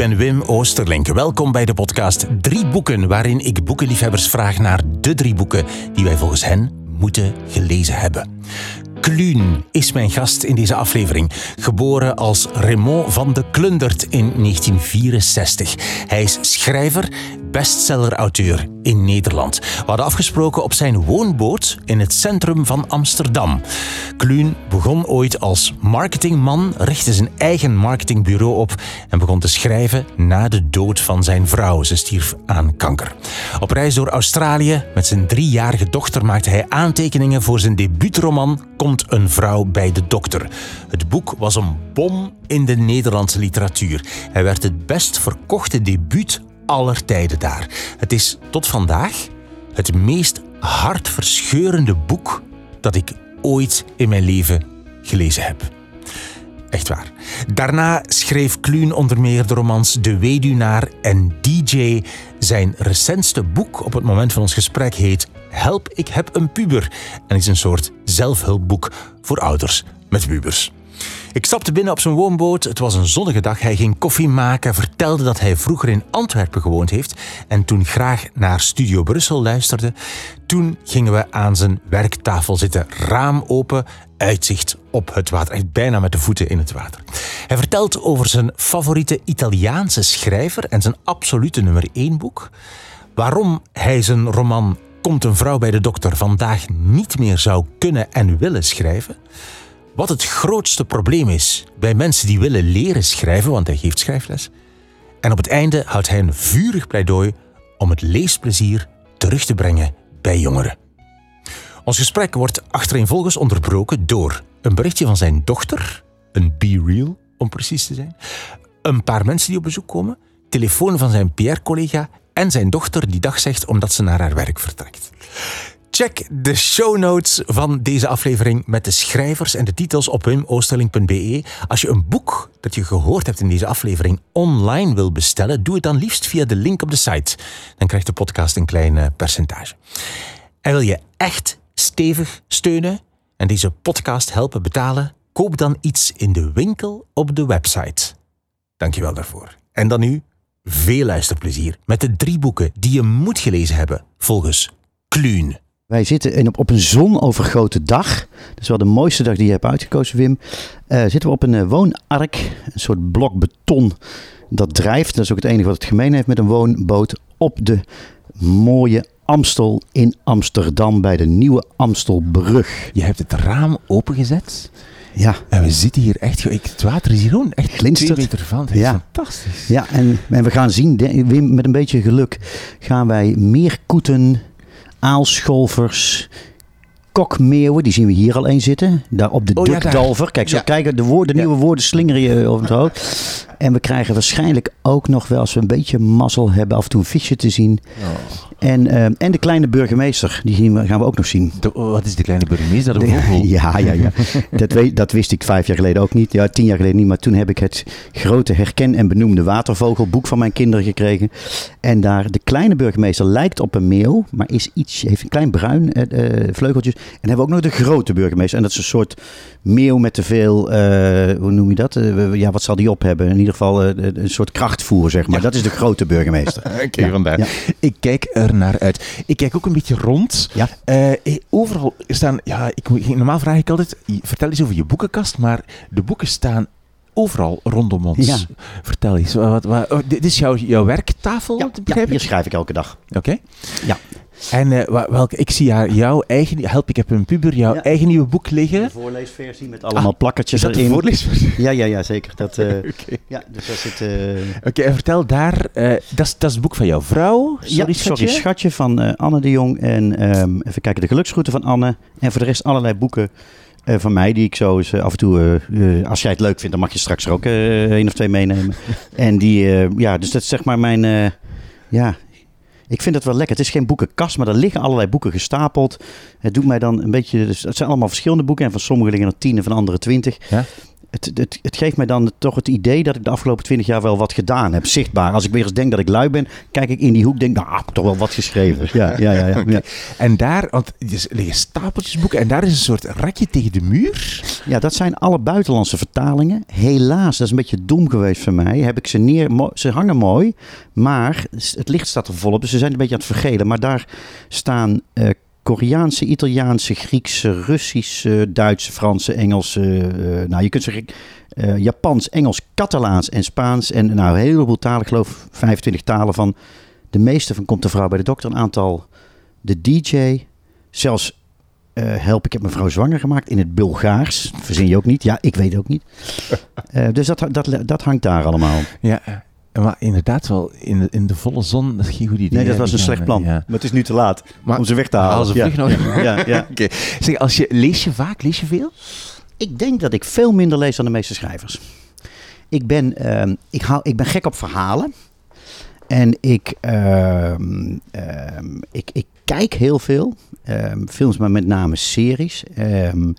ben Wim Oosterlink. Welkom bij de podcast Drie Boeken, waarin ik boekenliefhebbers vraag naar de drie boeken die wij volgens hen moeten gelezen hebben. Kluun is mijn gast in deze aflevering. Geboren als Raymond van de Klundert in 1964. Hij is schrijver, bestseller-auteur in Nederland. We hadden afgesproken op zijn woonboot in het centrum van Amsterdam. Kluun begon ooit als marketingman, richtte zijn eigen marketingbureau op en begon te schrijven na de dood van zijn vrouw. Ze stierf aan kanker. Op reis door Australië met zijn driejarige dochter maakte hij aantekeningen voor zijn debuutroman Komt een vrouw bij de dokter. Het boek was een bom in de Nederlandse literatuur. Hij werd het best verkochte debuut aller tijden daar. Het is tot vandaag het meest hartverscheurende boek dat ik ooit in mijn leven gelezen heb. Echt waar. Daarna schreef Kluun onder meer de romans De Weduwnaar en DJ. Zijn recentste boek op het moment van ons gesprek heet Help, ik heb een puber en is een soort zelfhulpboek voor ouders met pubers. Ik stapte binnen op zijn woonboot. Het was een zonnige dag. Hij ging koffie maken, vertelde dat hij vroeger in Antwerpen gewoond heeft en toen graag naar Studio Brussel luisterde. Toen gingen we aan zijn werktafel zitten, raam open, uitzicht op het water. Echt bijna met de voeten in het water. Hij vertelt over zijn favoriete Italiaanse schrijver en zijn absolute nummer één boek. Waarom hij zijn roman Komt een vrouw bij de dokter vandaag niet meer zou kunnen en willen schrijven. Wat het grootste probleem is bij mensen die willen leren schrijven, want hij geeft schrijfles. En op het einde houdt hij een vurig pleidooi om het leesplezier terug te brengen bij jongeren. Ons gesprek wordt achtereenvolgens onderbroken door een berichtje van zijn dochter, een Be Real om precies te zijn, een paar mensen die op bezoek komen, telefoon van zijn PR-collega en zijn dochter die dag zegt omdat ze naar haar werk vertrekt. Check de show notes van deze aflevering met de schrijvers en de titels op wimoosterling.be. Als je een boek dat je gehoord hebt in deze aflevering online wil bestellen, doe het dan liefst via de link op de site. Dan krijgt de podcast een klein eh, percentage. En wil je echt stevig steunen en deze podcast helpen betalen? Koop dan iets in de winkel op de website. Dankjewel daarvoor. En dan nu veel luisterplezier met de drie boeken die je moet gelezen hebben volgens Kluun. Wij zitten in op, op een zonovergoten dag. Dat is wel de mooiste dag die je hebt uitgekozen, Wim. Uh, zitten we op een uh, woonark, een soort blok beton dat drijft. Dat is ook het enige wat het gemeen heeft met een woonboot op de mooie Amstel in Amsterdam bij de nieuwe Amstelbrug. Je hebt het raam opengezet. Ja. En we zitten hier echt, het water is hier gewoon echt Glinstert. meter van. Is Ja. fantastisch. Ja, en, en we gaan zien, Wim, met een beetje geluk gaan wij meerkoeten, aalscholvers, kokmeeuwen, die zien we hier al een zitten. Daar op de Oh, ja, dukdalver. Kijk, zo Ja. kijken, de, woorden, de nieuwe woorden slingeren je over het hoofd. En we krijgen waarschijnlijk ook nog wel, als we een beetje mazzel hebben, af en toe een visje te zien. En, eh, en de kleine burgemeester, die gaan we ook nog zien. De- oh, wat is de kleine burgemeester? De- vogel. Ja, ja, ja. Dat, weet, dat wist ik vijf jaar geleden ook niet. Ja, tien jaar geleden niet. Maar toen heb ik het grote herken en benoemde watervogelboek van mijn kinderen gekregen. En daar, de kleine burgemeester lijkt op een meeuw, maar is iets, heeft een klein bruin eh, vleugeltjes. En hebben we ook nog de grote burgemeester. En dat is een soort meeuw met te veel, hoe noem je dat? Ja, wat zal die op hebben? In ieder geval eh, een soort krachtvoer, zeg maar. Ja. Dat is de grote burgemeester. Oké, Ja, vandaar. ja. Ik kijk er naar uit. Ik kijk ook een beetje rond. Ja. Eh, eh, overal staan, ja, ik, normaal vraag ik altijd, vertel eens over je boekenkast, maar de boeken staan overal rondom ons. Ja. Vertel eens, wat, wat, oh, dit is jouw, jouw werktafel, Ja, ja, hier ik? schrijf ik elke dag. Oké. Ja. En eh, welke, ik zie ja, jouw eigen, help, ik heb een puber, jouw Ja. eigen nieuwe boek liggen. De voorleesversie met allemaal plakkertjes Is dat de erin. voorleesversie? Ja, ja, ja, zeker. Dat, eh, ja, dus daar zit... eh, Oké, en vertel daar, dat is- dat is het boek van jouw vrouw, sorry ja, schatje. sorry, schatje van Anne de Jong. En ehm, even kijken, de geluksroute van Anne. En voor de rest allerlei boeken van mij die ik zo eens af en toe... als jij het leuk vindt, dan mag je straks er ook één of twee meenemen. en die, ja, dus dat is zeg maar mijn... ja, ik vind het wel lekker. Het is geen boekenkast, maar er liggen allerlei boeken gestapeld. Het doet mij dan een beetje... Het zijn allemaal verschillende boeken. En van sommige liggen er tien en van andere twintig. Ja. Het, het, het geeft mij dan toch het idee dat ik de afgelopen twintig jaar wel wat gedaan heb. Zichtbaar. Als ik weer eens denk dat ik lui ben, kijk ik in die hoek denk, nou, ik heb toch wel wat geschreven. Ja, ja, ja. ja, ja. En daar, want er liggen stapeltjes boeken en daar is een soort rekje tegen de muur. Ja, dat zijn alle buitenlandse vertalingen. Helaas, dat is een beetje dom geweest voor mij. Heb ik ze neer, ze hangen mooi, maar het licht staat er volop, dus ze zijn een beetje aan het vergelen. Maar daar staan eh, Koreaanse, Italiaanse, Griekse, Russische, Duitse, Franse, Engelse, eh, nou je kunt zeggen eh, Japans, Engels, Catalaans en Spaans en nou een heleboel talen, ik geloof 25 talen van. De meeste van Komt de Vrouw bij de Dokter, een aantal de DJ, zelfs eh, help, ik heb mijn vrouw zwanger gemaakt in het Bulgaars. Verzin je ook niet? Ja, ik weet het ook niet. Dus dat, dat, dat hangt daar allemaal. Ja, maar inderdaad wel in de, in de volle zon, dat is geen goed idee. Nee, dat was een slecht plan. Ja. Maar het is nu te laat Maar- om ze weg te halen. Haal ze ja. nog. Ja. Zeg, als je, lees je vaak? Lees je veel? Ik denk dat ik veel minder lees dan de meeste schrijvers. Ik ben, ehm, ik hou, ik ben gek op verhalen. En ik, ehm, ehm, ik, ik kijk heel veel. Ehm, films, maar met name series. Ehm,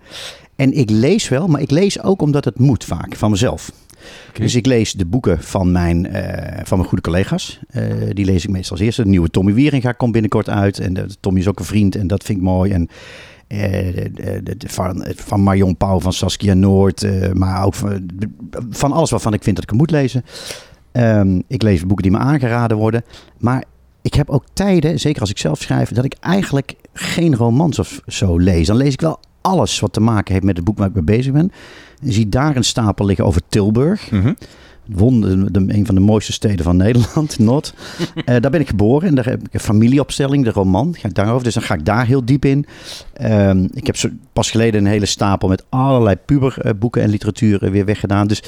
en ik lees wel, maar ik lees ook omdat het moet vaak, van mezelf. Dus ik lees de boeken van mijn, eh, van mijn goede collega's. Eh, die lees ik meestal als eerste. De nieuwe Tommy Wieringa komt binnenkort uit. En Tommy is ook een vriend en dat vind ik mooi. En eh, de- van, van Marion Pauw, van Saskia Noord. maar ook van, van alles waarvan ik vind dat ik moet lezen. Ehm, ik lees boeken die me aangeraden worden. Maar ik heb ook tijden, zeker als ik zelf schrijf, dat ik eigenlijk geen romans of zo lees. Dan lees ik wel alles wat te maken heeft met het boek waar ik mee bezig ben. Je ziet daar een stapel liggen over Tilburg. Won, de, de- een van de mooiste steden van Nederland, Noord. Eh, daar ben ik geboren en daar heb ik een familieopstelling, de roman. Ga ik daarover, dus dan ga ik daar heel diep in. Ehm, ik heb zo, pas geleden een hele stapel met allerlei puberboeken en literatuur weer weggedaan. Dus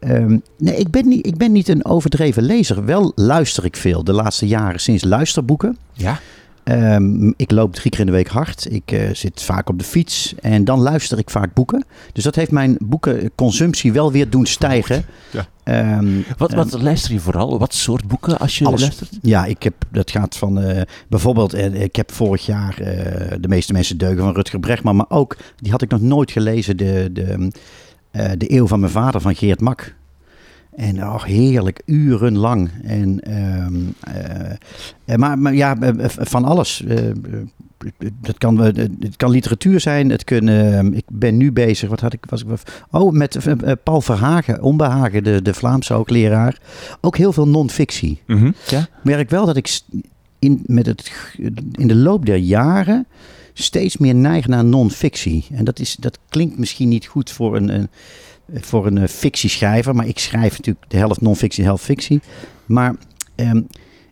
ehm, nee, ik ben, niet, ik ben niet een overdreven lezer. Wel luister ik veel de laatste jaren sinds luisterboeken. Ja. Ehm, ik loop drie keer in de week hard. Ik eh, zit vaak op de fiets en dan luister ik vaak boeken. Dus dat heeft mijn boekenconsumptie wel weer doen stijgen. Ja. Ehm, Wat, ehm, wat luister je vooral? Wat soort boeken als je Alles. luistert? ja, ik heb, dat gaat van eh, bijvoorbeeld, eh, ik heb vorig jaar eh, De meeste mensen deugen van Rutger Bregman, maar ook, die had ik nog nooit gelezen, de, de, eh, de Eeuw van mijn vader van Geert Mak. En oh, heerlijk, urenlang. En, ehm, maar, maar ja, eh, eh, van alles. Eh, eh, dat kan, eh, het kan literatuur zijn. Het kunnen, ik ben nu bezig. Wat had ik? Was ik oh, met eh, eh, Paul Verhagen, Onbehagen, de, de Vlaamse hoogleraar. Ook heel veel non-fictie Ja. merk wel dat ik in, met het, in de loop der jaren steeds meer neig naar non-fictie. En dat, is, dat klinkt misschien niet goed voor een, een, voor een eh, fictieschrijver, maar ik schrijf natuurlijk de helft non-fictie, de helft fictie. Maar ehm,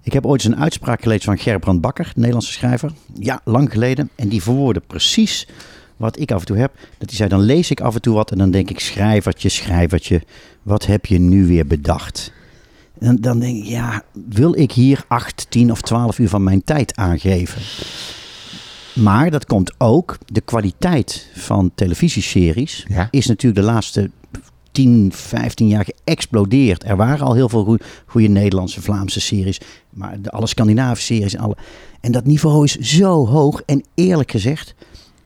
ik heb ooit eens een uitspraak gelezen van Gerbrand Bakker, de Nederlandse schrijver. Ja, lang geleden. En die verwoordde precies wat ik af en toe heb. Dat hij zei, dan lees ik af en toe wat en dan denk ik, schrijvertje, schrijvertje, wat heb je nu weer bedacht? En dan denk ik, ja, wil ik hier 8, 10 of 12 uur van mijn tijd aangeven? Maar dat komt ook, de kwaliteit van televisieseries Ja. is natuurlijk de laatste 10, 15 jaar geëxplodeerd. Er waren al heel veel goe- goede Nederlandse, Vlaamse series, maar de, alle Scandinavische series en alle. En dat niveau is zo hoog. En eerlijk gezegd,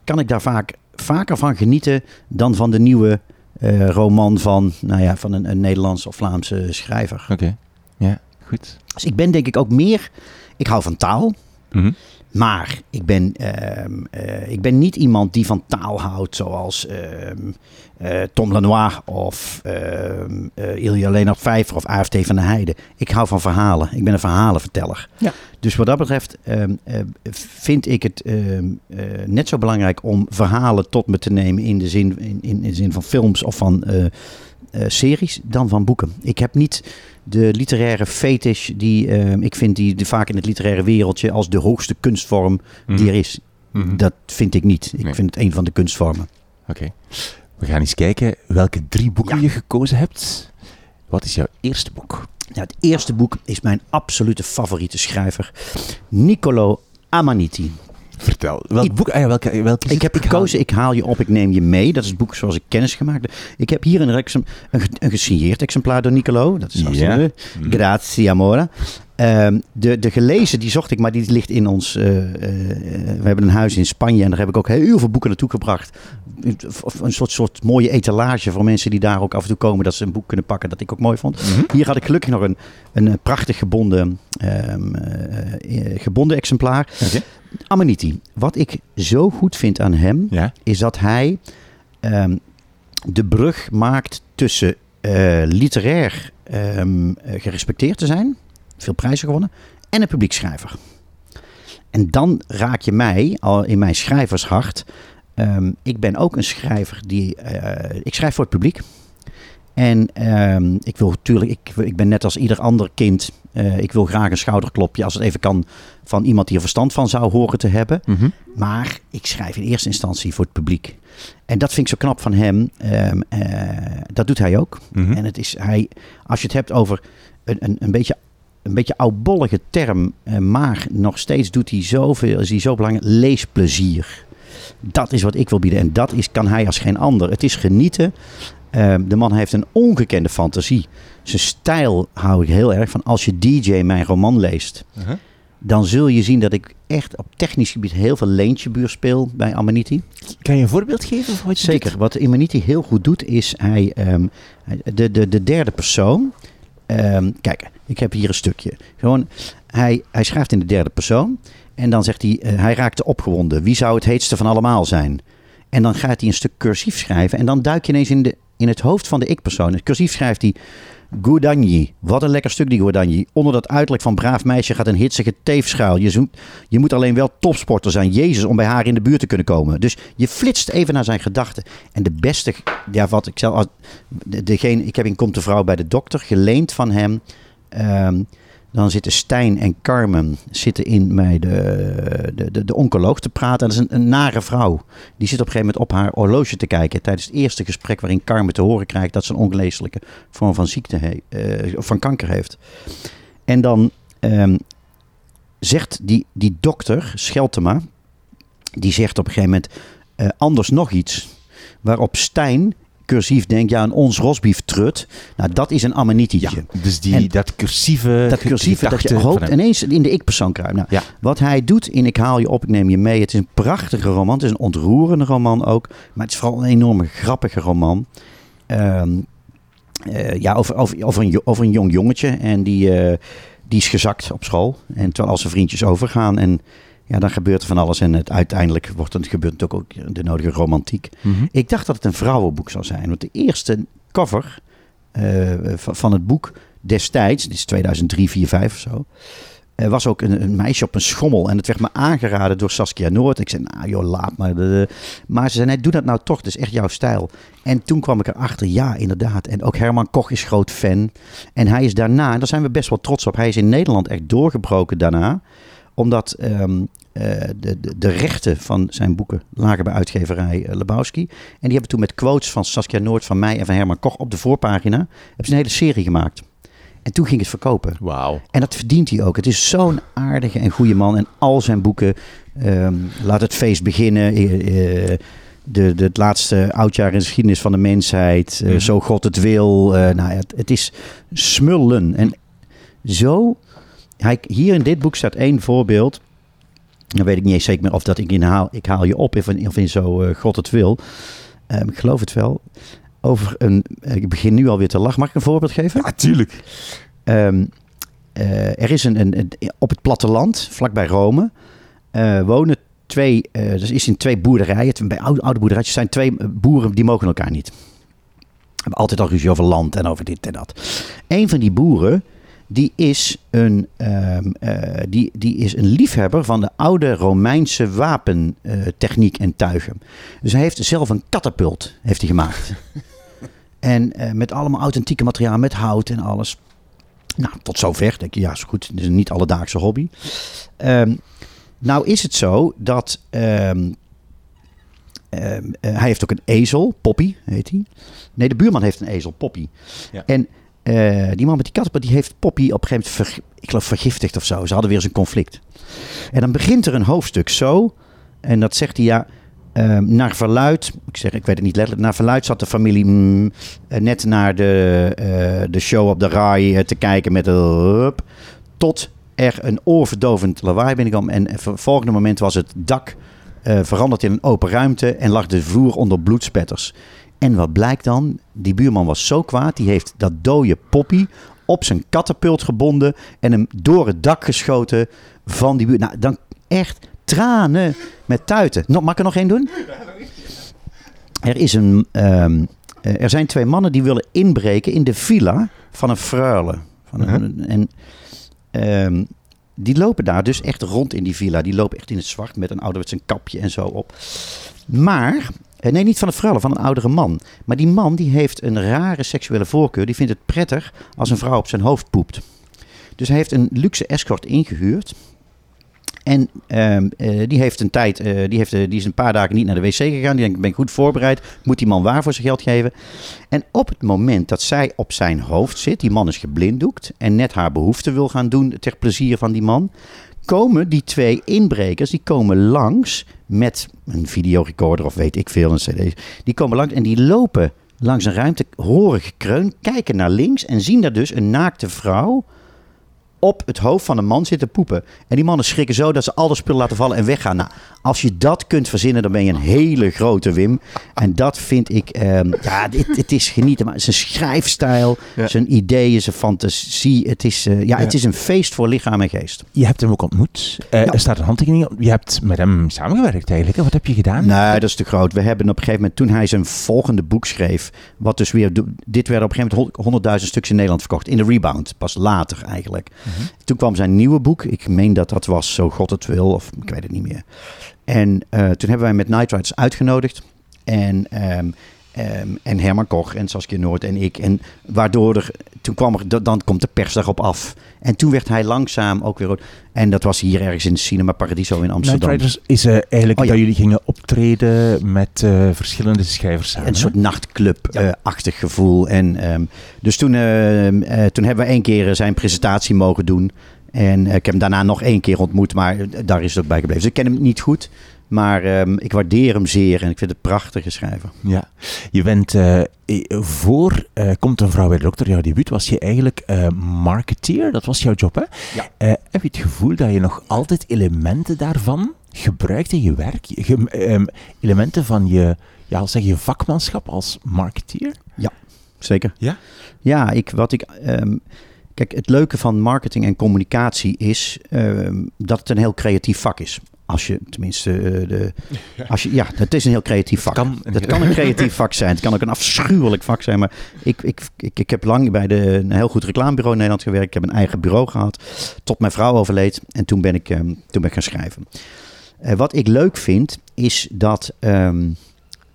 kan ik daar vaak vaker van genieten dan van de nieuwe eh, roman van, nou ja, van een, een Nederlandse of Vlaamse schrijver. Oké. Ja, goed. Dus ik ben denk ik ook meer. Ik hou van taal. Mhm. Maar ik ben, ehm, eh, ik ben niet iemand die van taal houdt zoals ehm, eh, Tom Lanois of ehm eh Ilja Leonard Vijver of AFT van de Heide. Ik hou van verhalen. Ik ben een verhalenverteller. Ja. Dus wat dat betreft vind ik het net zo belangrijk om verhalen tot me te nemen in de zin, in, in, in de zin van films of van eh, series dan van boeken. Ik heb niet de literaire fetish die ehm, ik vind die, vaak in het literaire wereldje als de hoogste kunstvorm die er is. Mhm. Dat vind ik niet. Ik Nee. vind het een van de kunstvormen. Oké. We gaan eens kijken welke drie boeken Ja. je gekozen hebt. Wat is jouw eerste boek? Ja, het eerste boek is mijn absolute favoriete schrijver, Niccolo Amaniti. Vertel. Welk Ik- boek? Ah ja, welke, welke Ik heb haal- gekozen, ik haal je op, ik neem je mee. Dat is het boek zoals ik kennis gemaakt heb. Ik heb hier een, een, een gesigneerd exemplaar door Niccolo. Dat is leuk. Mhm. Grazie, amore. Ehm, de, de gelezen, die zocht ik, maar die ligt in ons... eh, eh, we hebben een huis in Spanje en daar heb ik ook heel veel boeken naartoe gebracht. Een soort, soort mooie etalage voor mensen die daar ook af en toe komen... dat ze een boek kunnen pakken dat ik ook mooi vond. Hier had ik gelukkig nog een, een eh, prachtig gebonden, eh, eh, gebonden exemplaar. Amaniti. Wat ik zo goed vind aan hem, Ja. is dat hij ehm, de brug maakt tussen eh, literair eh, gerespecteerd te zijn, veel prijzen gewonnen, en een publiekschrijver. En dan raak je mij al in mijn schrijvershart. Ehm, ik ben ook een schrijver die. eh, ik schrijf voor het publiek. En ehm, ik wil natuurlijk, ik, ik ben net als ieder ander kind. eh, ik wil graag een schouderklopje, als het even kan, van iemand die er verstand van zou horen te hebben. Mhm. Maar ik schrijf in eerste instantie voor het publiek. En dat vind ik zo knap van hem. Ehm, eh, dat doet hij ook. Mhm. En het is hij, als je het hebt over een, een, een beetje. Een beetje oudbollige term, eh, maar nog steeds doet hij zoveel, is hij zo belangrijk. Leesplezier. Dat is wat ik wil bieden en dat is, kan hij als geen ander. Het is genieten. Ehm, de man heeft een ongekende fantasie. Zijn stijl hou ik heel erg van. Als je DJ mijn roman leest, Uh-huh. dan zul je zien dat ik echt op technisch gebied heel veel leentjebuur speel bij Amaniti. Kan je een voorbeeld geven van wat je Zeker. doet? Wat Amaniti heel goed doet, is hij, ehm, hij- de, de, de derde persoon. ehm, kijk, ik heb hier een stukje. Gewoon, hij, hij schrijft in de derde persoon. En dan zegt hij, eh, hij raakte opgewonden. Wie zou het heetste van allemaal zijn? En dan gaat hij een stuk cursief schrijven. En dan duik je ineens in, de, in het hoofd van de ik-persoon. Cursief schrijft hij... Goudanji. Wat een lekker stuk die Goudanji. Onder dat uiterlijk van braaf meisje gaat een hitsige teefschuil. Je, je moet alleen wel topsporter zijn, Jezus, om bij haar in de buurt te kunnen komen. Dus je flitst even naar zijn gedachten. En de beste, ja, wat ik zelf, degene, ik heb in Komt de Vrouw bij de dokter geleend van hem. Ehm, dan zitten Stijn en Carmen zitten in bij de, de, de, de oncoloog te praten. En dat is een, nare vrouw. Die zit op een gegeven moment op haar horloge te kijken. Tijdens het eerste gesprek waarin Carmen te horen krijgt dat ze een ongeneeslijke vorm van ziekte eh, van kanker heeft. En dan ehm, zegt die, die dokter, Scheltema, die zegt op een gegeven moment eh, anders nog iets. Waarop Stijn cursief denkt, ja, een ons rosbief trut. Nou, dat is een Ja, ammonitietje. dus die, En dat cursieve Dat cursieve dat je hoopt ineens in de ik-persoon kruipt. Nou, Ja. Wat hij doet in Ik haal je op, ik neem je mee. Het is een prachtige roman. Het is een ontroerende roman ook. Maar het is vooral een enorme grappige roman. Ehm, eh, ja, over, over, over, een, over een jong jongetje. En die, eh, die is gezakt op school. En terwijl al zijn vriendjes overgaan. En ja, dan gebeurt er van alles. En het, uiteindelijk wordt het, gebeurt het ook, de nodige romantiek. Mhm. Ik dacht dat het een vrouwenboek zou zijn. Want de eerste cover eh, van, het boek destijds, dit is 2003, 4, 5 of zo. Er was ook een, een meisje op een schommel. En het werd me aangeraden door Saskia Noord. Ik zei, nou joh, laat maar. Maar ze zei, nee, doe dat nou toch. Dat is echt jouw stijl. En toen kwam ik erachter, ja, inderdaad. En ook Herman Koch is groot fan. En hij is daarna, en daar zijn we best wel trots op. Hij is in Nederland echt doorgebroken daarna. Omdat ehm, eh, de, de, de rechten van zijn boeken lagen bij uitgeverij eh, Lebowski. En die hebben toen met quotes van Saskia Noord, van mij en van Herman Koch op de voorpagina... hebben ze een hele serie gemaakt. En toen ging het verkopen. Wauw. En dat verdient hij ook. Het is zo'n aardige en goede man. En al zijn boeken, ehm, Laat het feest beginnen, eh, de, de, het laatste oudjaar in de geschiedenis van de mensheid, Mhm. Zo God het wil. nou, het, het is smullen. En zo, hij, hier in dit boek staat één voorbeeld. Dan weet ik niet eens zeker meer of dat ik in haal, ik haal je op of in, of in Zo eh, God het wil. Ehm, ik geloof het wel. Over een, ik begin nu alweer te lachen. Mag ik een voorbeeld geven? Natuurlijk. Ehm, eh, er is een, een, een- op het platteland, vlakbij Rome, eh, wonen twee, eh dus is in twee boerderijen, bij oude, oude boerderijtjes zijn twee eh, boeren die mogen elkaar niet. Hebben altijd al ruzie over land en over dit en dat. Een van die boeren, die is een, ehm, eh, die, die is een liefhebber van de oude Romeinse wapentechniek en tuigen. Dus hij heeft zelf een katapult heeft hij gemaakt. en eh, met allemaal authentieke materiaal, met hout en alles. Nou, tot zover. Denk je, ja, is goed. Het is een niet alledaagse hobby. Ehm, nou is het zo dat... ehm, eh, hij heeft ook een ezel, Poppy heet hij. Nee, de buurman heeft een ezel, Poppy. Ja. En eh, die man met die kattenpot, die heeft Poppy op een gegeven moment, verg- ik geloof, vergiftigd of zo. Ze hadden weer eens een conflict. En dan begint er een hoofdstuk zo. En dat zegt hij, ja, ehm, naar verluid, ik zeg, ik weet het niet letterlijk, naar verluid zat de familie mm, eh, net naar de, eh, de show op de RAI te kijken met. Tot er een oorverdovend lawaai binnenkwam. En het volgende moment was het dak veranderd in een open ruimte en lag de vloer onder bloedspetters. En wat blijkt dan? Die buurman was zo kwaad, die heeft dat dode poppy op zijn katapult gebonden en hem door het dak geschoten van die buurt. Nou, dan echt tranen met tuiten. Nog, mag ik er nog één doen? Er, is een, ehm, eh, er zijn twee mannen die willen inbreken in de villa van een freule. Van een, uh-huh. En ehm, die lopen daar dus echt rond in die villa. Die lopen echt in het zwart met een ouderwets een kapje en zo op. Maar, nee, niet van een vrouw, van een oudere man. Maar die man die heeft een rare seksuele voorkeur. Die vindt het prettig als een vrouw op zijn hoofd poept. Dus hij heeft een luxe escort ingehuurd. En ehm, eh, die heeft een tijd, uh, die, heeft, die is een paar dagen niet naar de wc gegaan. Die denkt, ik ben goed voorbereid. Moet die man waar voor zijn geld geven? En op het moment dat zij op zijn hoofd zit, die man is geblinddoekt en net haar behoefte wil gaan doen ter plezier van die man, komen die twee inbrekers, die komen langs met een videorecorder of weet ik veel, een cd. Die komen langs en die lopen langs een ruimte, horen gekreun, kijken naar links en zien daar dus een naakte vrouw op het hoofd van een man zitten poepen. En die mannen schrikken zo dat ze al de spullen laten vallen en weggaan. Nou, als je dat kunt verzinnen, dan ben je een hele grote Wim. En dat vind ik, ehm, ja, het, het, is genieten. Maar zijn schrijfstijl, zijn ideeën, zijn fantasie. Het is, uh, ja, het is een feest voor lichaam en geest. Je hebt hem ook ontmoet. Uh, Er staat een handtekening op. Je hebt met hem samengewerkt eigenlijk. Wat heb je gedaan? Nee, dat is te groot. We hebben op een gegeven moment, toen hij zijn volgende boek schreef, wat dus weer, dit werd op een gegeven moment 100.000 stuks in Nederland verkocht. In de rebound, pas later eigenlijk. Toen kwam zijn nieuwe boek. Ik meen dat dat was Zo God het wil, of ik weet het niet meer. En uh, toen hebben wij met Night Rides uitgenodigd. En, um, um, en Herman Koch en Saskia Noord en ik. En waardoor er, toen kwam er, dan komt de pers daarop af. En toen werd hij langzaam ook weer... En dat was hier ergens in de Cinema Paradiso in Amsterdam. Night is uh, eigenlijk oh, dat jullie gingen optreden met uh, verschillende schrijvers samen. Een soort nachtclub-achtig ja. gevoel. En, um, dus toen, toen hebben we één keer zijn presentatie mogen doen. En ik heb hem daarna nog één keer ontmoet, maar daar is het ook bij gebleven. Dus ik ken hem niet goed, maar um, ik waardeer hem zeer en ik vind het prachtige schrijver. Ja, je bent uh, voor uh, Komt een vrouw bij de dokter, jouw debuut, was je eigenlijk uh, marketeer. Dat was jouw job, hè? Ja. heb je het gevoel dat je nog altijd elementen daarvan gebruikt in je werk? Je, um, elementen van je, ja, zeg je vakmanschap als marketeer? Ja, zeker. Ja? Ja, ik, wat ik... Um, Kijk, het leuke van marketing en communicatie is uh, dat het een heel creatief vak is. Als je tenminste uh, de. Als je, ja, het is een heel creatief vak. Kan, dat kan een creatief vak zijn. Het kan ook een afschuwelijk vak zijn. Maar ik, ik, ik, ik heb lang bij de, een heel goed reclamebureau in Nederland gewerkt. Ik heb een eigen bureau gehad. Tot mijn vrouw overleed. En toen ben ik, um, toen ben ik gaan schrijven. Uh, wat ik leuk vind, is dat um,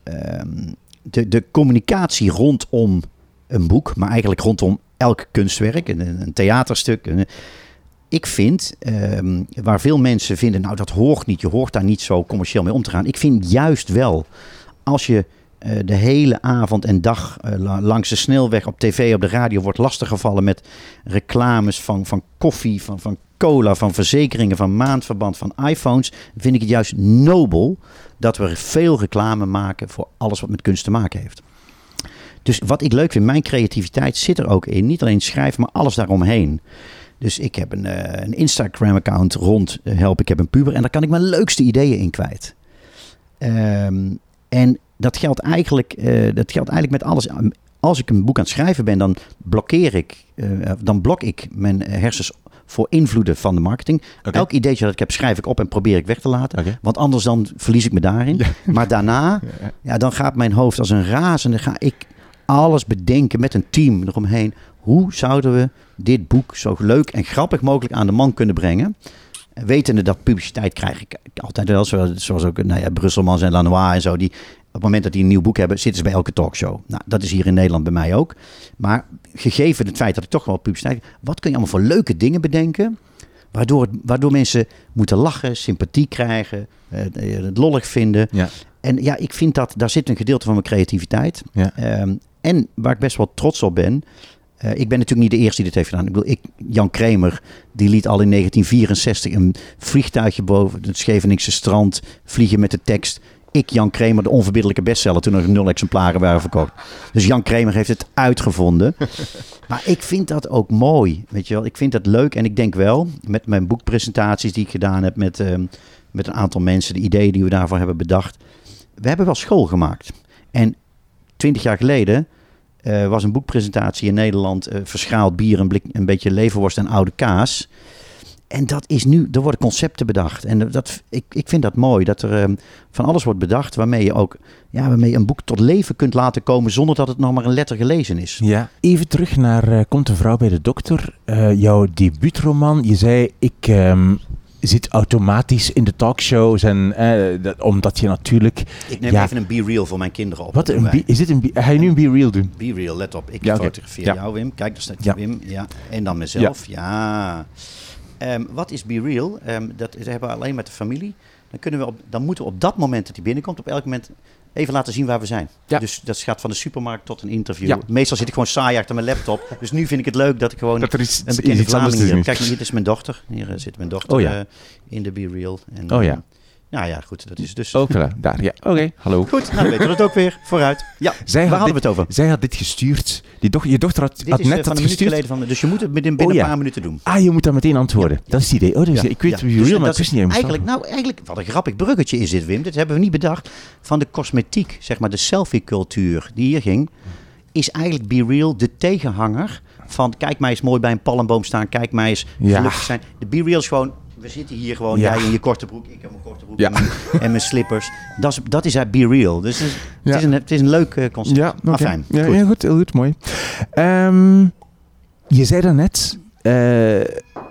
um, de, de communicatie rondom een boek, maar eigenlijk rondom elk kunstwerk, een, een theaterstuk. Een, ik vind, um, waar veel mensen vinden, nou dat hoort niet, je hoort daar niet zo commercieel mee om te gaan. Ik vind juist wel, als je uh, de hele avond en dag uh, langs de snelweg op tv, op de radio wordt lastiggevallen met reclames van, van koffie, van, van cola, van verzekeringen, van maandverband, van iPhones, vind ik het juist nobel dat we veel reclame maken voor alles wat met kunst te maken heeft. Dus wat ik leuk vind, mijn creativiteit zit er ook in. Niet alleen schrijven, maar alles daaromheen. Dus ik heb een, uh, een Instagram-account rond uh, Help, ik heb een puber. En daar kan ik mijn leukste ideeën in kwijt. Um, en dat geldt, eigenlijk, uh, dat geldt eigenlijk met alles. Als ik een boek aan het schrijven ben, dan blokkeer ik, dan blok ik mijn hersens voor invloeden van de marketing. Okay. Elk ideetje dat ik heb, schrijf ik op en probeer ik weg te laten. Okay. Want anders dan verlies ik me daarin. Ja. Maar daarna, ja, dan gaat mijn hoofd als een razende. Ga ik alles bedenken met een team eromheen. Hoe zouden we dit boek zo leuk en grappig mogelijk aan de man kunnen brengen? Wetende dat publiciteit krijg ik altijd wel, zoals ook nou ja, Brusselmans en Lanois en zo. Die, op het moment dat die een nieuw boek hebben, zitten ze bij elke talkshow. Nou, dat is hier in Nederland bij mij ook. Maar gegeven het feit dat ik toch wel publiciteit... Wat kun je allemaal voor leuke dingen bedenken... Waardoor, waardoor mensen moeten lachen, sympathie krijgen, het lollig vinden. Ja. En ja, ik vind dat daar zit een gedeelte van mijn creativiteit. Ja. Um, en waar ik best wel trots op ben. Uh, ik ben natuurlijk niet de eerste die dit heeft gedaan. Ik bedoel, ik, Jan Kramer, die liet al in 1964 een vliegtuigje boven het Scheveningse strand vliegen met de tekst... ik, Jan Kramer, de onverbiddelijke bestseller toen er nul exemplaren waren verkocht. Dus Jan Kramer heeft het uitgevonden. maar ik vind dat ook mooi, weet je wel. Ik vind dat leuk en ik denk wel, met mijn boekpresentaties die ik gedaan heb met, ehm, met een aantal mensen, de ideeën die we daarvoor hebben bedacht. We hebben wel school gemaakt. En twintig jaar geleden uh, was een boekpresentatie in Nederland. Uh, verschaald bier, een, blik, een beetje leverworst en oude kaas. En dat is nu, er worden concepten bedacht. En dat, ik, ik vind dat mooi, dat er um, van alles wordt bedacht waarmee je ook ja, waarmee je een boek tot leven kunt laten komen zonder dat het nog maar een letter gelezen is. Ja, even terug naar uh, Komt een vrouw bij de dokter. jouw debuutroman, je zei ik um, zit automatisch in de talkshows en eh, dat, omdat je natuurlijk... Ik neem even een Be Real voor mijn kinderen op. Wat, een is dit een Ga je nu een Be Real doen? Be Real, let op. Ik ja, fotografeer jou, Wim. Kijk, daar staat Wim. Ja. En dan mezelf. Ja. Um, wat is Be Real? Um, dat hebben we alleen met de familie. Dan, kunnen we op, dan moeten we op dat moment dat hij binnenkomt, op elk moment even laten zien waar we zijn. Ja. Dus dat gaat van de supermarkt tot een interview. Ja. Meestal zit ik gewoon saai achter mijn laptop. Dus nu vind ik het leuk dat ik gewoon dat er iets, een bekende Vlaming hier... Kijk, hier is mijn dochter. Hier uh, zit mijn dochter oh, ja. uh, in de Be Real. En, oh ja. Nou ja, goed, dat is dus... Ook daar, ja. Oké, okay, hallo. Goed, nou weten we het ook weer. Vooruit. Ja, zij waar hadden dit, we het over? Zij had dit gestuurd. Die doch, je dochter had, dit had is, net van dat gestuurd. Geleden van, dus je moet het binnen, binnen oh, ja. een paar minuten doen. Ah, je moet daar meteen antwoorden. Ja, dat is het idee. Oh, dus ik weet wie dus, real, maar het is niet Eigenlijk, nou, eigenlijk, wat een grappig bruggetje is dit, Wim. Dit hebben we niet bedacht. Van de cosmetiek, zeg maar de selfie-cultuur die hier ging, is eigenlijk Be Real de tegenhanger van kijk mij eens mooi bij een palmboom staan, kijk mij eens gelukkig zijn. De Be Real is gewoon we zitten hier gewoon, jij in je korte broek, ik heb mijn korte broek en, mijn, en, mijn, slippers. Dat is, dat is Be Real. Dus het is, het is, een, het is een leuk uh, concept. Ja, okay. fijn. Ja, goed. goed, heel goed, mooi. Um, je zei daarnet, uh,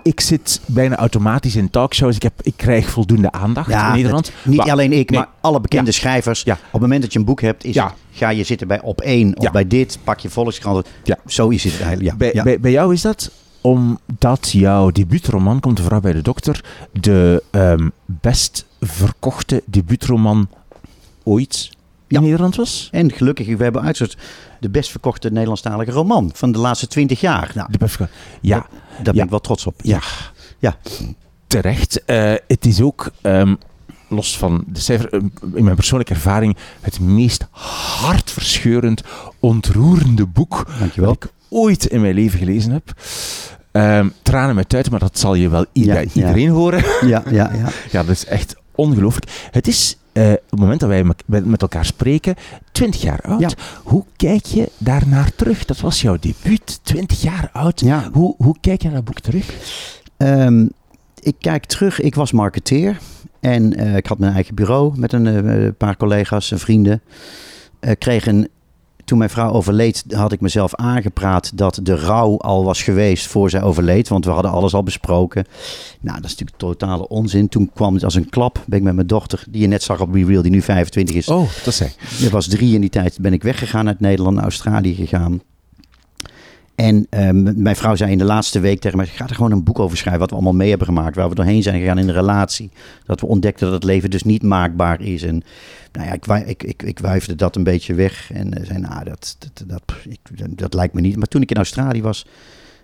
ik zit bijna automatisch in talkshows. Ik, heb, ik krijg voldoende aandacht ja, in Nederland. Het, niet alleen ik, nee. maar alle bekende ja. schrijvers. Ja. Op het moment dat je een boek hebt, is, ga je zitten bij op één of bij dit, pak je Volkskrant. Ja. Zo is het eigenlijk. Bij, bij, bij jou is dat omdat jouw debuutroman, Komt de vrouw bij de dokter, de um, best verkochte debuutroman ooit in ja. Nederland was. En gelukkig, we hebben uitzet de best verkochte Nederlandstalige roman van de laatste twintig jaar. Nou, de best ja, daar, daar ben ik wel trots op. Ja, ja. terecht. Uh, het is ook... Um, los van de cijfer, in mijn persoonlijke ervaring, het meest hartverscheurend, ontroerende boek Dankjewel. dat ik ooit in mijn leven gelezen heb. Um, tranen met tuiten, maar dat zal je wel ja, iedereen ja. horen. Ja, ja, ja. ja, dat is echt ongelooflijk. Het is uh, op het moment dat wij met elkaar spreken, 20 jaar oud. Ja. Hoe kijk je daarnaar terug? Dat was jouw debuut, 20 jaar oud. Ja. Hoe, hoe kijk je naar dat boek terug? Um, ik kijk terug, ik was marketeer. En uh, ik had mijn eigen bureau met een uh, paar collega's en vrienden. kreeg een toen mijn vrouw overleed, had ik mezelf aangepraat dat de rouw al was geweest voor zij overleed. Want we hadden alles al besproken. Nou, dat is natuurlijk totale onzin. Toen kwam het als een klap. Ben ik met mijn dochter, die je net zag op Real, die nu 25 is. Oh, dat zei. Er was drie in die tijd. Ben ik weggegaan uit Nederland naar Australië gegaan. En um, mijn vrouw zei in de laatste week tegen mij: Ga er gewoon een boek over schrijven. Wat we allemaal mee hebben gemaakt. Waar we doorheen zijn gegaan in de relatie. Dat we ontdekten dat het leven dus niet maakbaar is. En nou ja, ik, ik, ik, wuifde dat een beetje weg. En uh, zei: Nou, dat, dat, dat, ik, dat lijkt me niet. Maar toen ik in Australië was,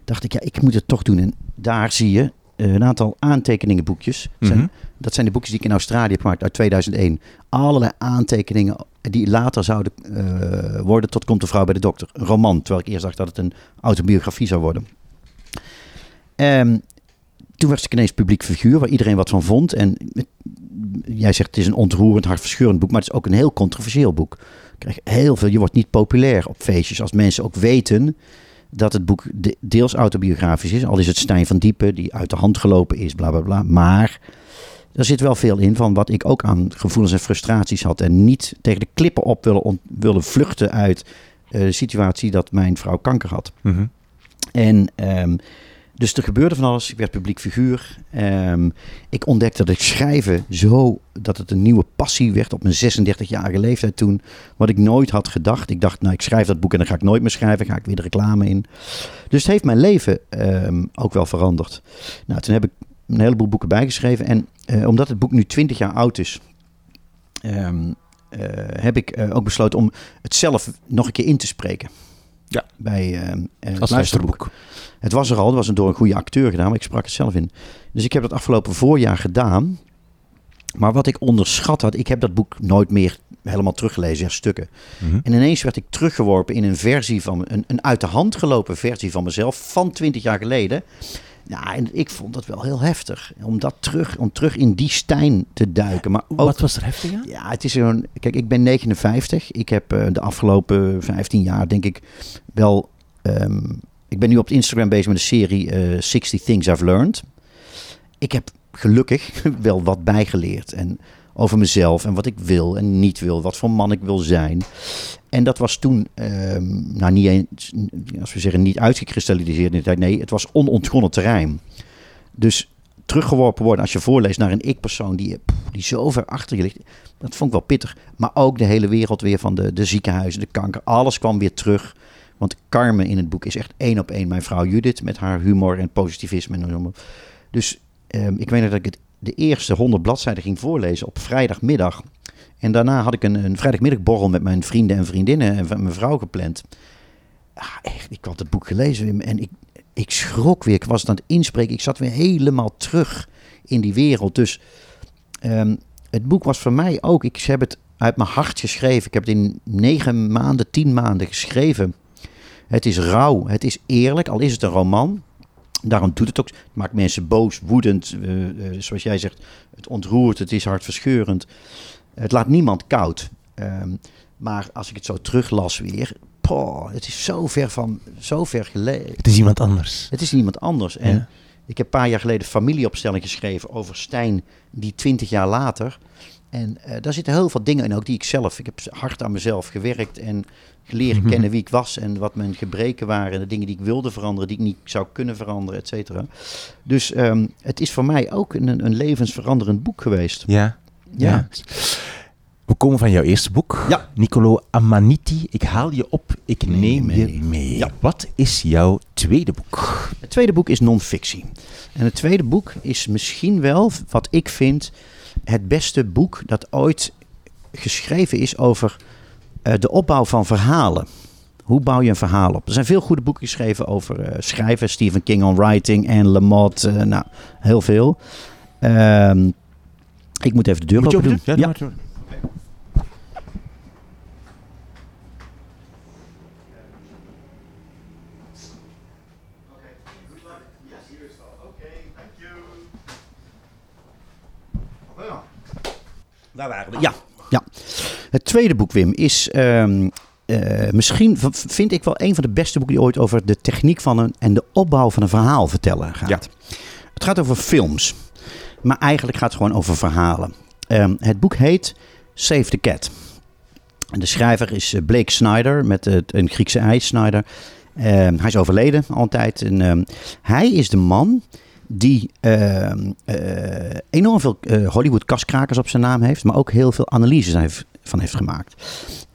dacht ik: Ja, ik moet het toch doen. En daar zie je een aantal aantekeningenboekjes. Mm -hmm. Dat zijn de boekjes die ik in Australië heb gemaakt uit 2001. Allerlei aantekeningen die later zouden uh, worden tot Komt de vrouw bij de dokter. Een roman, terwijl ik eerst dacht dat het een autobiografie zou worden. Um, toen werd ik ineens publiek figuur waar iedereen wat van vond. En jij zegt het is een ontroerend, hartverscheurend boek, maar het is ook een heel controversieel boek. Je krijgt heel veel, je wordt niet populair op feestjes als mensen ook weten dat het boek deels autobiografisch is. Al is het Stijn van Diepen die uit de hand gelopen is, bla bla bla. Maar er zit wel veel in van wat ik ook aan gevoelens en frustraties had. En niet tegen de klippen op willen, willen vluchten uit uh, de situatie dat mijn vrouw kanker had. Mm -hmm. En um, dus er gebeurde van alles. Ik werd publiek figuur. Um, ik ontdekte dat ik schrijven zo, dat het een nieuwe passie werd op mijn 36-jarige leeftijd toen. Wat ik nooit had gedacht. Ik dacht, nou ik schrijf dat boek en dan ga ik nooit meer schrijven. Ga ik weer de reclame in. Dus het heeft mijn leven um, ook wel veranderd. Nou, toen heb ik een heleboel boeken bijgeschreven. En uh, omdat het boek nu 20 jaar oud is, um, uh, heb ik uh, ook besloten om het zelf nog een keer in te spreken. Ja. Bij het luisterboek. Het was er al, het was door een goede acteur gedaan, maar ik sprak het zelf in. Dus ik heb dat afgelopen voorjaar gedaan. Maar wat ik onderschat had, ik heb dat boek nooit meer helemaal teruggelezen, ja, stukken. Mhm. En ineens werd ik teruggeworpen in een versie van, een, een uit de hand gelopen versie van mezelf van 20 jaar geleden. Ja, en ik vond dat wel heel heftig. Om, dat terug, om terug in die Stijn te duiken. Maar ook, Wat was er heftig aan? ja, het is een. Kijk, ik ben 59. Ik heb eh, de afgelopen 15 jaar, denk ik, wel. ehm, ik ben nu op Instagram bezig met de serie eh 60 Things I've Learned. Ik heb gelukkig wel wat bijgeleerd. En over mezelf en wat ik wil en niet wil. Wat voor man ik wil zijn. En dat was toen, ehm, nou niet eens, als we zeggen, niet uitgekristalliseerd in de tijd. Nee, het was onontgonnen terrein. Dus teruggeworpen worden als je voorleest naar een ik-persoon die, die zo ver achter je ligt. Dat vond ik wel pittig. Maar ook de hele wereld weer van de, de ziekenhuizen, de kanker. Alles kwam weer terug. Want Carmen in het boek is echt één op één mijn vrouw Judith. Met haar humor en positivisme. En. Dus ehm, ik weet nog dat ik het, de eerste honderd bladzijden ging voorlezen op vrijdagmiddag. En daarna had ik een, een vrijdagmiddagborrel met mijn vrienden en vriendinnen en mijn vrouw gepland. Ah, echt, ik had het boek gelezen en ik, ik schrok weer. Ik was het aan het inspreken. Ik zat weer helemaal terug in die wereld. Dus ehm, het boek was voor mij ook. Ik heb het uit mijn hart geschreven. Ik heb het in negen maanden, tien maanden geschreven. Het is rauw, het is eerlijk, al is het een roman. Daarom doet het ook. Het maakt mensen boos, woedend. eh, eh, zoals jij zegt, het ontroert, het is hartverscheurend. Het laat niemand koud. Ehm, maar als ik het zo teruglas weer. Poh, het is zo ver van, zo ver geleden. Het is iemand anders. Het is niemand anders. En Ja. ik heb een paar jaar geleden familieopstelling geschreven over Stijn, die twintig jaar later. En eh, daar zitten heel veel dingen in, ook die ik zelf. Ik heb hard aan mezelf gewerkt en leren Mhm. kennen wie ik was en wat mijn gebreken waren. En de dingen die ik wilde veranderen, die ik niet zou kunnen veranderen, et cetera. Dus ehm, het is voor mij ook een, een levensveranderend boek geweest. Ja. Ja. We komen van jouw eerste boek. Ja. Niccolo Amaniti. Ik haal je op, ik Neem neem je mee. Ja. Wat is jouw tweede boek? Het tweede boek is non-fictie. En het tweede boek is misschien wel, wat ik vind, het beste boek dat ooit geschreven is over de opbouw van verhalen. Hoe bouw je een verhaal op? Er zijn veel goede boeken geschreven over eh, schrijven. Stephen King on writing en Lamotte. eh, nou, heel veel. Ehm, ik moet even de deur Moet je open doen. doen? Ja, Ja. Daar waren we. Ja, ja. Het tweede boek, Wim, is ehm, eh, misschien, vind ik wel, een van de beste boeken die ooit over de techniek van een en de opbouw van een verhaal vertellen gaat. Ja. Het gaat over films, maar eigenlijk gaat het gewoon over verhalen. Ehm, het boek heet Save the Cat. En de schrijver is eh, Blake Snyder, met een Griekse ei, Snyder. Ehm, hij is overleden al een tijd. En, hij is de man die eh, enorm veel Hollywood kaskrakers op zijn naam heeft, maar ook heel veel analyses heeft, van heeft gemaakt.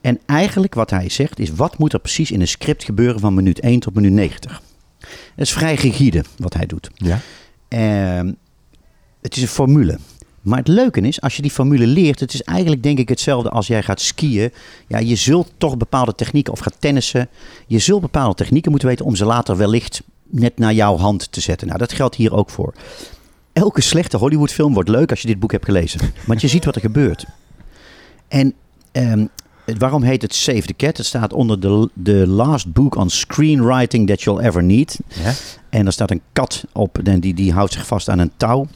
En eigenlijk wat hij zegt is, wat moet er precies in een script gebeuren van minuut 1 tot minuut 90? Dat is vrij rigide wat hij doet. Ja. Ehm, het is een formule. Maar het leuke is, als je die formule leert, het is eigenlijk denk ik hetzelfde als jij gaat skiën. Ja, je zult toch bepaalde technieken of gaat tennissen. Je zult bepaalde technieken moeten weten om ze later wellicht net naar jouw hand te zetten. Nou, dat geldt hier ook voor. Elke slechte Hollywoodfilm wordt leuk als je dit boek hebt gelezen. Want je ziet wat er gebeurt. En ehm, het- waarom heet het Save the Cat? Het staat onder de, de last book on screenwriting that you'll ever need. Ja. En er staat een kat op en die, die houdt zich vast aan een touw.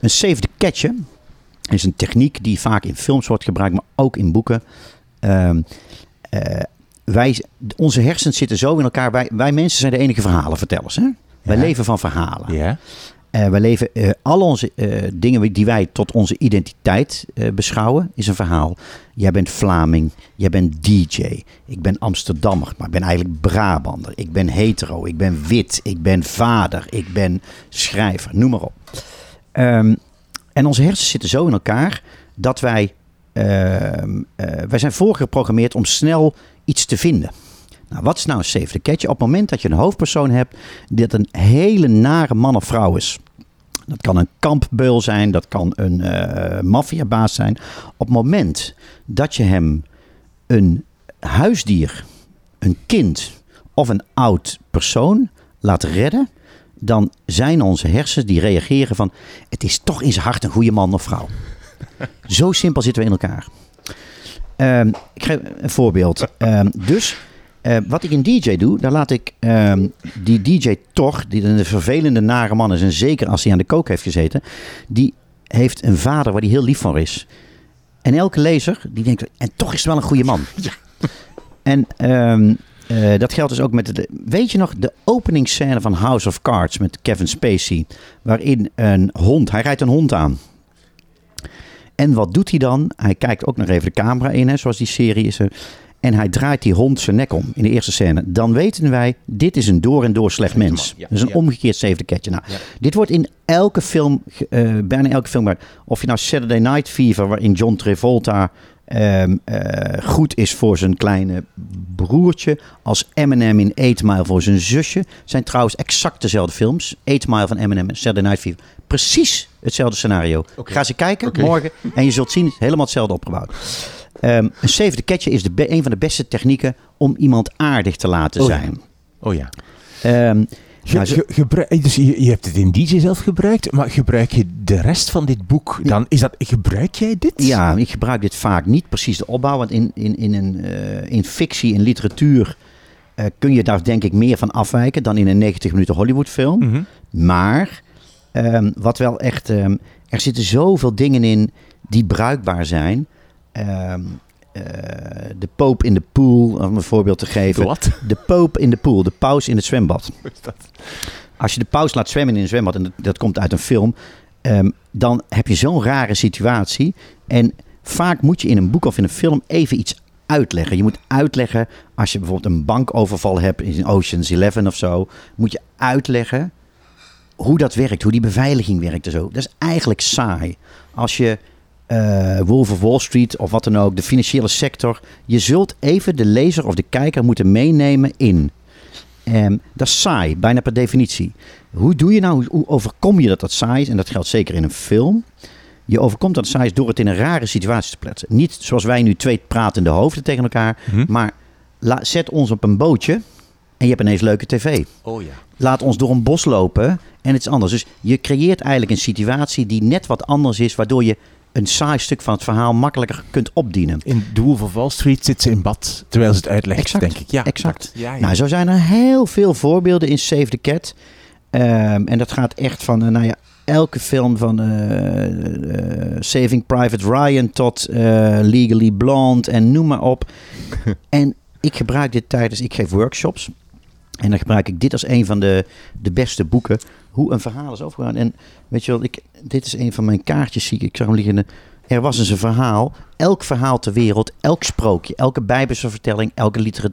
Een save the catcher is een techniek die vaak in films wordt gebruikt, maar ook in boeken. Ehm, eh, wij, onze hersens zitten zo in elkaar. Wij, wij mensen zijn de enige verhalenvertellers. Hè? Wij Ja. leven van verhalen. Ja. Wij leven, eh, al onze eh, dingen die wij tot onze identiteit beschouwen, is een verhaal. Jij bent Vlaming, jij bent DJ, ik ben Amsterdammer, maar ik ben eigenlijk Brabander. Ik ben hetero, ik ben wit, ik ben vader, ik ben schrijver, noem maar op. Ehm, en onze hersens zitten zo in elkaar dat wij, ehm, eh, wij zijn voorgeprogrammeerd om snel iets te vinden. Nou, wat is nou een the catch? Op het moment dat je een hoofdpersoon hebt dat een hele nare man of vrouw is. Dat kan een kampbeul zijn, dat kan een eh maffiabaas zijn. Op het moment dat je hem een huisdier, een kind of een oud persoon laat redden, dan zijn onze hersens die reageren van het is toch in zijn hart een goede man of vrouw. Zo simpel zitten we in elkaar. Ehm, ik geef een voorbeeld. Ehm, dus eh, wat ik in DJ doe, daar laat ik ehm, die DJ toch, die een vervelende nare man is, en zeker als hij aan de kook heeft gezeten, die heeft een vader waar hij heel lief voor is. En elke lezer die denkt, en toch is het wel een goede man. Ja. En ehm, eh, dat geldt dus ook met de. Weet je nog de openingsscène van House of Cards met Kevin Spacey, waarin een hond, hij rijdt een hond aan. En wat doet hij dan? Hij kijkt ook nog even de camera in, hè, zoals die serie is. er. En hij draait die hond zijn nek om in de eerste scène. Dan weten wij, dit is een door en door slecht mens. ja, dus een ja. omgekeerd zevende ketje. Nou, Ja. dit wordt in elke film, eh, bijna elke film, of je nou Saturday Night Fever, waarin John Travolta ehm, eh, goed is voor zijn kleine broertje, als Eminem in 8 Mile voor zijn zusje, zijn trouwens exact dezelfde films. 8 Mile van Eminem en Saturday Night Fever. Precies hetzelfde scenario. Ga ze kijken morgen en je zult zien, het is helemaal hetzelfde opgebouwd. Ehm, een zevende ketje is de een van de beste technieken om iemand aardig te laten Oh ja. zijn. Oh ja. Ehm, nou, gebruik- dus je, je hebt het in DJ zelf gebruikt, maar gebruik je de rest van dit boek dan? Is dat, gebruik jij dit? Ja, ik gebruik dit vaak niet precies de opbouw. Want in, in, in, een, eh, in fictie, in literatuur, eh, kun je daar denk ik meer van afwijken dan in een 90 minuten Hollywoodfilm. Mhm. Maar ehm, wat wel echt. er zitten zoveel dingen in die bruikbaar zijn. Ehm, eh, de poop in de pool, om een voorbeeld te geven. Wat? De poop in de pool, de paus in het zwembad. Als je de paus laat zwemmen in een zwembad, en dat, dat komt uit een film, ehm, dan heb je zo'n rare situatie. En vaak moet je in een boek of in een film even iets uitleggen. Je moet uitleggen, als je bijvoorbeeld een bankoverval hebt in Ocean's Eleven of zo, moet je uitleggen hoe dat werkt, hoe die beveiliging werkt en zo. Dat is eigenlijk saai. Als je eh Wolf of Wall Street of wat dan ook, de financiële sector, je zult even de lezer of de kijker moeten meenemen in. Ehm, dat is saai, bijna per definitie. Hoe doe je nou, hoe- overkom je dat dat saai is? En dat geldt zeker in een film. Je overkomt dat saai is door het in een rare situatie te plaatsen. Niet zoals wij nu twee pratende hoofden tegen elkaar, Hm? maar la- zet ons op een bootje en je hebt ineens leuke tv. Oh ja. Laat ons door een bos lopen en het is anders. Dus je creëert eigenlijk een situatie die net wat anders is, waardoor je een saai stuk van het verhaal makkelijker kunt opdienen. In The Wolf of Wall Street zit ze in bad, terwijl ze het uitlegt, Exact, denk ik. Ja, exact. dat- ja, ja. Nou, zo zijn er heel veel voorbeelden in Save the Cat. Ehm, en dat gaat echt van, eh, nou ja, elke film van eh, eh, Saving Private Ryan tot Legally Blonde en noem maar op. en ik gebruik dit tijdens, ik geef workshops. En dan gebruik ik dit als een van de, de beste boeken. Hoe een verhaal is overgegaan. En weet je wel, ik, dit is een van mijn kaartjes, zie ik. Ik zag hem liggen. Er was eens een verhaal. Elk verhaal ter wereld, elk sprookje, elke bijbelse vertelling, elke litera-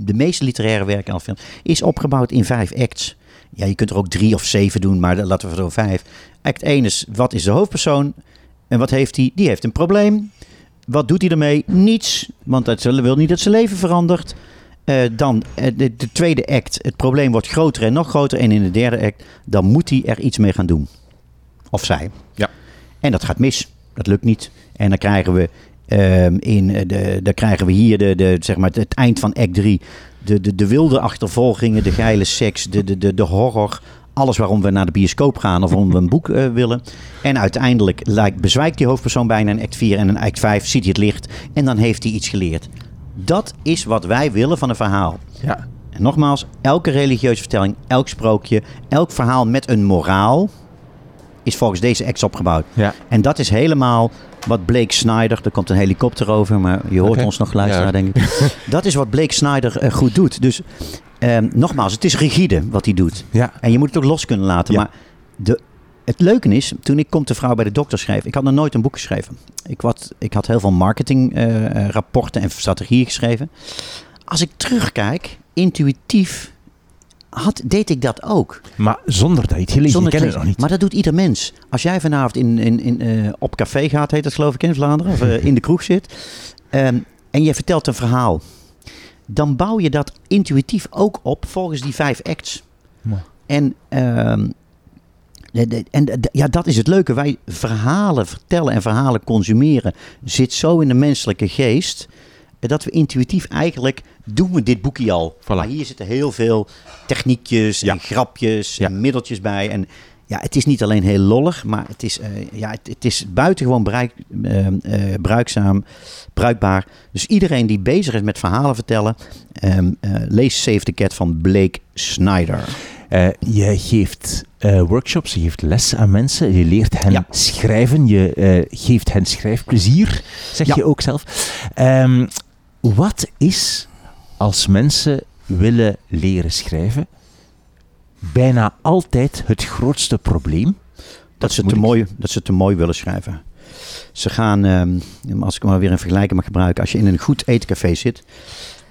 de meeste literaire werken en films is opgebouwd in vijf acts. Ja, je kunt er ook drie of zeven doen, maar laten we er vijf. Act 1 is, wat is de hoofdpersoon? En wat heeft hij? Die heeft een probleem. Wat doet hij ermee? Niets, want dat wil niet dat zijn leven verandert. Eh, dan eh, de, de tweede act. Het probleem wordt groter en nog groter. En in de derde act, dan moet hij er iets mee gaan doen. Of zij. Ja. En dat gaat mis. Dat lukt niet. En dan krijgen we, ehm, in eh, de, dan krijgen we hier de, de, zeg maar het eind van act 3. De, de, de wilde achtervolgingen, de geile seks, de, de, de, de horror. Alles waarom we naar de bioscoop gaan of waarom we een boek willen. En uiteindelijk lijkt, bezwijkt die hoofdpersoon bijna in act 4 en in act 5 ziet hij het licht. En dan heeft hij iets geleerd. Dat is wat wij willen van een verhaal. Ja. En nogmaals, elke religieuze vertelling, elk sprookje, elk verhaal met een moraal is volgens deze acts opgebouwd. Ja. En dat is helemaal wat Blake Snyder, er komt een helikopter over, maar je hoort ons nog luisteren, Ja. denk ik. dat is wat Blake Snyder eh, goed doet. Dus ehm, nogmaals, het is rigide wat hij doet. Ja. En je moet het ook los kunnen laten. Ja. Maar de, het leuke is, toen ik Komt de Vrouw bij de Dokter schreef, ik had nog nooit een boek geschreven. Ik, wat, ik had heel veel marketingrapporten rapporten en strategieën geschreven. Als ik terugkijk, intuïtief had, deed ik dat ook. Maar zonder dat je het gelezen Zonder je het nog niet. Maar dat doet ieder mens. Als jij vanavond in, in, in, eh, op café gaat, heet dat geloof ik in Vlaanderen, of eh, in de kroeg zit, ehm, en je vertelt een verhaal, dan bouw je dat intuïtief ook op volgens die vijf acts. Mooi. En, ehm, en de- ja, dat is het leuke. Wij verhalen vertellen en verhalen consumeren zit zo in de menselijke geest eh, dat we intuïtief eigenlijk doen we dit boekje al. Voilà. Maar hier zitten heel veel techniekjes Ja. en grapjes Ja. en middeltjes bij. En ja, het is niet alleen heel lollig, maar het is, eh, ja, het, het is buitengewoon bruik, eh, eh, bruikzaam, bruikbaar. Dus iedereen die bezig is met verhalen vertellen, ehm, eh, lees Save the Cat van Blake Snyder. Eh, je geeft eh, workshops, je geeft les aan mensen, je leert hen Ja. schrijven, je eh, geeft hen schrijfplezier, zeg Ja. je ook zelf. Ehm, wat is als mensen willen leren schrijven bijna altijd het grootste probleem? Dat ze, te mooi, dat ze te mooi willen schrijven. Ze gaan, ehm, als ik maar weer een vergelijking mag gebruiken, als je in een goed eetcafé zit,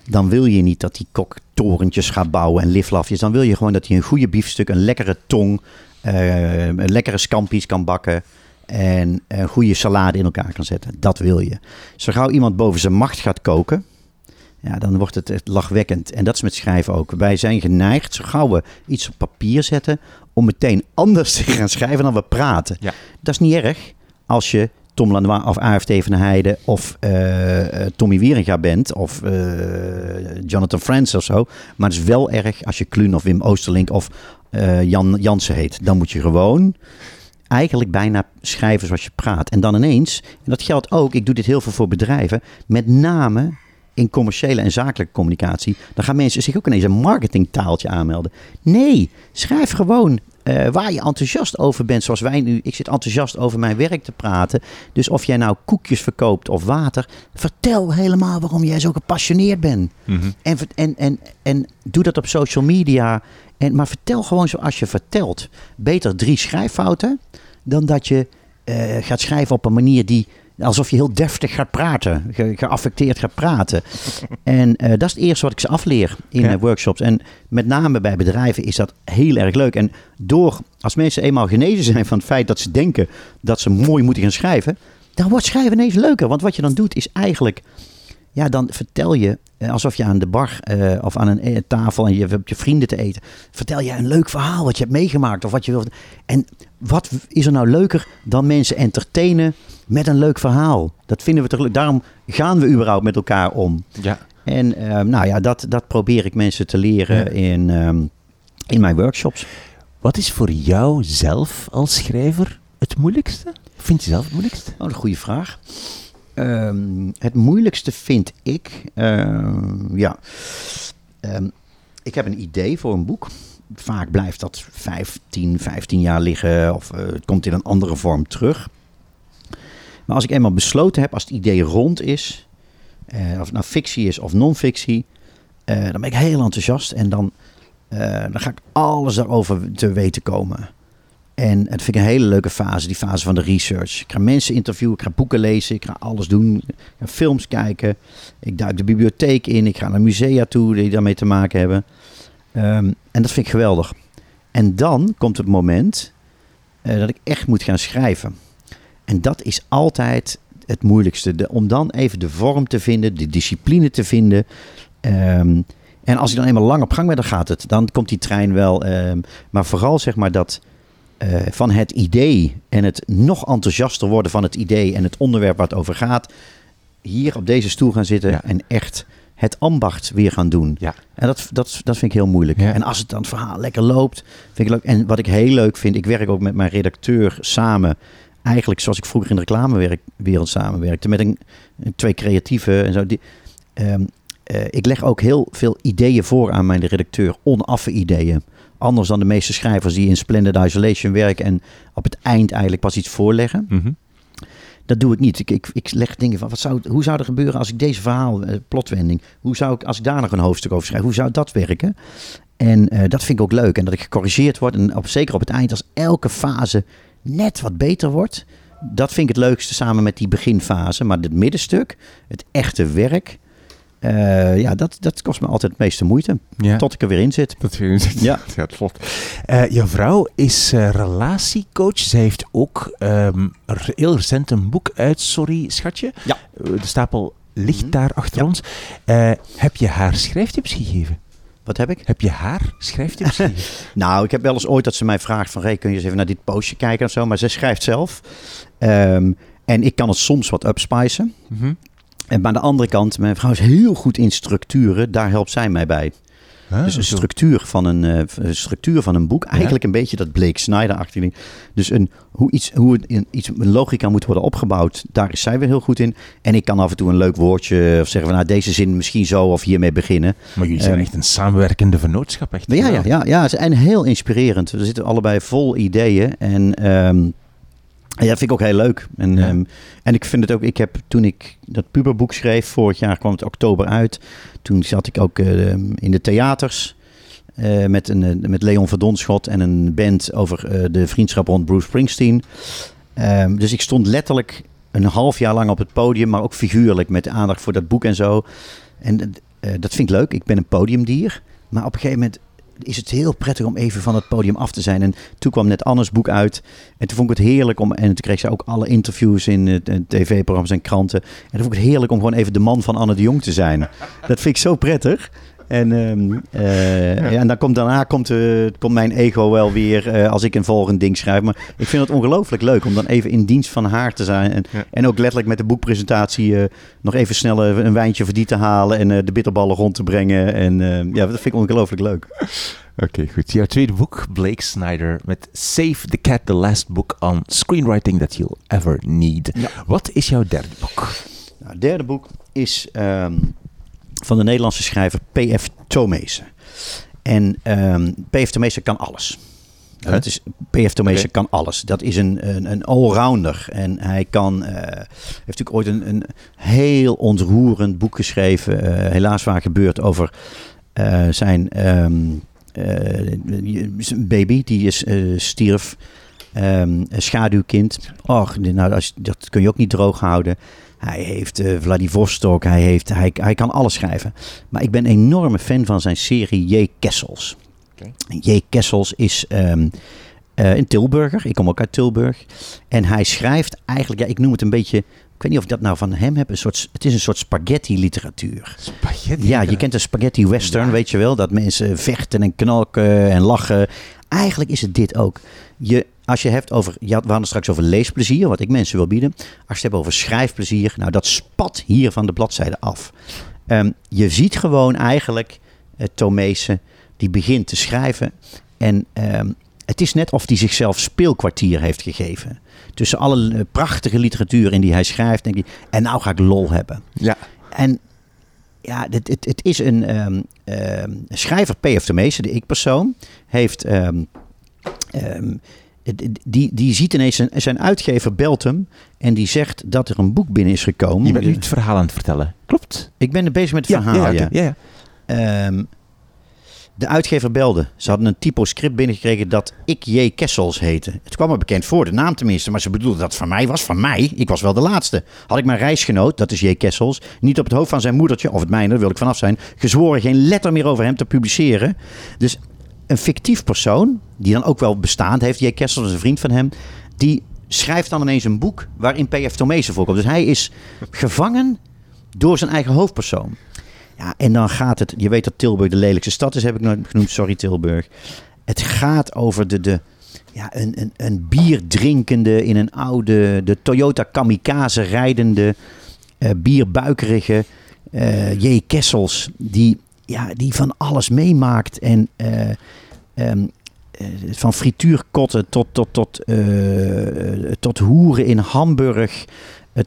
dan wil je niet dat die kok torentjes gaat bouwen en liflafjes. Dan wil je gewoon dat hij een goede biefstuk, een lekkere tong, eh, een lekkere scampi's kan bakken en een goede salade in elkaar kan zetten. Dat wil je. Zo gauw iemand boven zijn macht gaat koken, ja, dan wordt het lachwekkend. En dat is met schrijven ook. Wij zijn geneigd, zo gauw we iets op papier zetten, om meteen anders te gaan schrijven dan we praten. Ja. Dat is niet erg als je Tom Lanois of AFT van de Heijden of eh, eh, Tommy Wieringa bent of eh, Jonathan Franz of zo. Maar het is wel erg als je Kluun of Wim Oosterlink of Jan Jansen heet. Dan moet je gewoon eigenlijk bijna schrijven zoals je praat. En dan ineens, en dat geldt ook, ik doe dit heel veel voor bedrijven, met name in commerciële en zakelijke communicatie, dan gaan mensen zich ook ineens een marketingtaaltje aanmelden. Nee, schrijf gewoon eh, waar je enthousiast over bent, zoals wij nu. Ik zit enthousiast over mijn werk te praten. Dus of jij nou koekjes verkoopt of water, vertel helemaal waarom jij zo gepassioneerd bent. En, ver- en, en, en doe dat op social media. En, maar vertel gewoon zoals je vertelt. Beter drie schrijffouten dan dat je eh, gaat schrijven op een manier die. Alsof je heel deftig gaat praten. Ge, geaffecteerd gaat praten. en eh, dat is het eerste wat ik ze afleer in Ja. workshops. En met name bij bedrijven is dat heel erg leuk. En door, als mensen eenmaal genezen zijn van het feit dat ze denken dat ze mooi moeten gaan schrijven. dan wordt schrijven ineens leuker. Want wat je dan doet is eigenlijk ja, dan vertel je eh, alsof je aan de bar eh, of aan een tafel en je hebt je vrienden te eten. Vertel je een leuk verhaal wat je hebt meegemaakt of wat je wilt. En wat is er nou leuker dan mensen entertainen met een leuk verhaal? Dat vinden we toch leuk. Daarom gaan we überhaupt met elkaar om. Ja. En eh, nou ja, dat, dat probeer ik mensen te leren Ja. in, ehm, in mijn workshops. Wat is voor jou zelf als schrijver het moeilijkste? Vind je zelf het moeilijkst? Oh, een goede vraag. Ehm, het moeilijkste vind ik, ehm, ja, Ehm, ik heb een idee voor een boek. Vaak blijft dat 15, 15 jaar liggen of eh, het komt in een andere vorm terug. Maar als ik eenmaal besloten heb, als het idee rond is, eh, of nou fictie is of non-fictie, eh, dan ben ik heel enthousiast en dan, eh, dan ga ik alles daarover te weten komen. En dat vind ik een hele leuke fase, die fase van de research. Ik ga mensen interviewen, ik ga boeken lezen, ik ga alles doen. Ik ga films kijken, ik duik de bibliotheek in, ik ga naar musea toe die daarmee te maken hebben. Ehm, en dat vind ik geweldig. En dan komt het moment dat ik echt moet gaan schrijven. En dat is altijd het moeilijkste. De, om dan even de vorm te vinden, de discipline te vinden. Ehm, en als ik dan eenmaal lang op gang ben, dan gaat het. Dan komt die trein wel. ehm, maar vooral zeg maar dat eh, van het idee en het nog enthousiaster worden van het idee en het onderwerp waar het over gaat. Hier op deze stoel gaan zitten Ja. en echt het ambacht weer gaan doen. Ja. En dat, dat, dat vind ik heel moeilijk. Ja. En als het dan het verhaal lekker loopt, vind ik leuk. En wat ik heel leuk vind, ik werk ook met mijn redacteur samen. Eigenlijk zoals ik vroeger in de reclamewereld samenwerkte. Met een, twee creatieven en zo. Die, ehm, eh, ik leg ook heel veel ideeën voor aan mijn redacteur. Onaffe ideeën. Anders dan de meeste schrijvers die in Splendid Isolation werken. En op het eind eigenlijk pas iets voorleggen. Mhm. Dat doe ik niet. Ik, ik, ik leg dingen van, wat zou, hoe zou er gebeuren als ik deze verhaal, eh, plotwending, hoe zou ik, als ik daar nog een hoofdstuk over schrijf, hoe zou dat werken? En eh, dat vind ik ook leuk. En dat ik gecorrigeerd word. En op, zeker op het eind, als elke fase net wat beter wordt. Dat vind ik het leukste samen met die beginfase. Maar het middenstuk, het echte werk, eh, ja, dat, dat kost me altijd het meeste moeite. Ja. Tot ik er weer in zit. Dat je zegt, Ja. ja, het. Eh, je vrouw is eh, relatiecoach. Zij heeft ook ehm, heel recent een boek uit. Sorry, schatje. Ja. De stapel ligt Mhm. daar achter Ja. ons. Heb je haar schrijftips gegeven? Wat heb ik? Heb je haar schrijftips gegeven? Nou, ik heb wel eens ooit dat ze mij vraagt van... Ray, kun je eens even naar dit postje kijken of zo? Maar ze schrijft zelf. Ehm, en ik kan het soms wat upspicen. Mhm. En maar aan de andere kant, mijn vrouw is heel goed in structuren. Daar helpt zij mij bij. Dus een structuur van een, eh, een structuur van een boek. Eigenlijk een beetje dat Blake Snyder-achtige ding. Dus een, hoe, iets, hoe het in, iets, een logica moet worden opgebouwd, daar is zij weer heel goed in. En ik kan af en toe een leuk woordje of zeggen van nou, deze zin misschien zo of hiermee beginnen. Maar jullie zijn Ehm, echt een samenwerkende vernootschap. Echt. Ja, ja, ja, ja. En heel inspirerend. We zitten allebei vol ideeën. En ehm, ja, dat vind ik ook heel leuk. En, Ja. ehm, en ik vind het ook, ik heb toen ik dat puberboek schreef, vorig jaar kwam het oktober uit. Toen zat ik ook eh, in de theaters. eh, met, een, eh, met Leon Verdonschot en een band over eh, de vriendschap rond Bruce Springsteen. Ehm, dus ik stond letterlijk een half jaar lang op het podium, maar ook figuurlijk met aandacht voor dat boek en zo. En dat vind ik leuk. Ik ben een podiumdier. Maar op een gegeven moment is het heel prettig om even van het podium af te zijn. En toen kwam net Annes boek uit. En toen vond ik het heerlijk om. En toen kreeg ze ook alle interviews in tv-programma's en kranten. En toen vond ik het heerlijk om gewoon even de man van Anne de Jong te zijn. Dat vind ik zo prettig. En, ehm, eh, ja. en dan komt, daarna komt, eh, komt mijn ego wel weer eh, als ik een volgend ding schrijf. Maar ik vind het ongelooflijk leuk om dan even in dienst van haar te zijn. En, Ja. en ook letterlijk met de boekpresentatie nog even snel een wijntje voor die te halen. En de bitterballen rond te brengen. En ja, dat vind ik ongelooflijk leuk. Oké, goed. Jouw tweede boek, Blake Snyder, met Save the Cat, the last book on screenwriting that you'll ever need. Ja. Wat is jouw derde boek? Nou, het derde boek is ehm, van de Nederlandse schrijver P.F. Tomezen. En ehm, P.F. Tomezen kan alles. Huh? Dat is, P.F. Tomezen kan alles. Dat is een, een, een allrounder. En hij kan, eh, heeft natuurlijk ooit een, een heel ontroerend boek geschreven. eh, helaas waar gebeurt over eh, zijn ehm, eh, zijn baby. Die is, stierf. Een schaduwkind. Och, nou, als, dat kun je ook niet droog houden. Hij heeft eh, Vladivostok, hij, heeft, hij, hij kan alles schrijven. Maar ik ben een enorme fan van zijn serie J. Kessels. Oké. J. Kessels is ehm, eh, een Tilburger. Ik kom ook uit Tilburg. En hij schrijft eigenlijk, ja, ik noem het een beetje... Ik weet niet of ik dat nou van hem heb. Een soort, het is een soort spaghetti-literatuur. Spaghetti. Ja, je kent een spaghetti western, Ja. weet je wel. Dat mensen vechten en knalken en lachen. Eigenlijk is het dit ook. Je, als je hebt over, we hadden het straks over leesplezier, wat ik mensen wil bieden. Als je het hebt over schrijfplezier, nou dat spat hier van de bladzijde af. Ehm, je ziet gewoon eigenlijk uh, die begint te schrijven. En ehm, het is net of hij zichzelf speelkwartier heeft gegeven. Tussen alle eh, prachtige literatuur in die hij schrijft, denk ik. En nou ga ik lol hebben. Ja. En ja, het, het, het is een ehm, schrijver, P.F. de Meester, de ik-persoon, heeft... die, die ziet ineens zijn, zijn uitgever belt hem en die zegt dat er een boek binnen is gekomen. Je bent nu het verhaal aan het vertellen. Klopt. Ik ben er bezig met het verhaal, ja. ja, oké, ja, ja. Ehm, de uitgever belde. Ze hadden een typo script binnengekregen dat ik J. Kessels heette. Het kwam me bekend voor, de naam tenminste. Maar ze bedoelden dat het van mij was. Van mij? Ik was wel de laatste. Had ik mijn reisgenoot, dat is J. Kessels, niet op het hoofd van zijn moedertje, of het mijne, daar wil ik vanaf zijn, gezworen geen letter meer over hem te publiceren. Dus een fictief persoon, die dan ook wel bestaand heeft, J. Kessels is een vriend van hem, die schrijft dan ineens een boek waarin P.F. Tomezen voorkomt. Dus hij is gevangen door zijn eigen hoofdpersoon. Ja, en dan gaat het, je weet dat Tilburg de lelijkste stad is, heb ik nooit genoemd, sorry Tilburg. Het gaat over de, de, ja, een, een, een bier drinkende in een oude, de Toyota Kamikaze rijdende, uh, bierbuikerige uh, J. Kessels, die, ja, die van alles meemaakt en uh, um, van frituurkotten tot, tot, tot, uh, tot hoeren in Hamburg.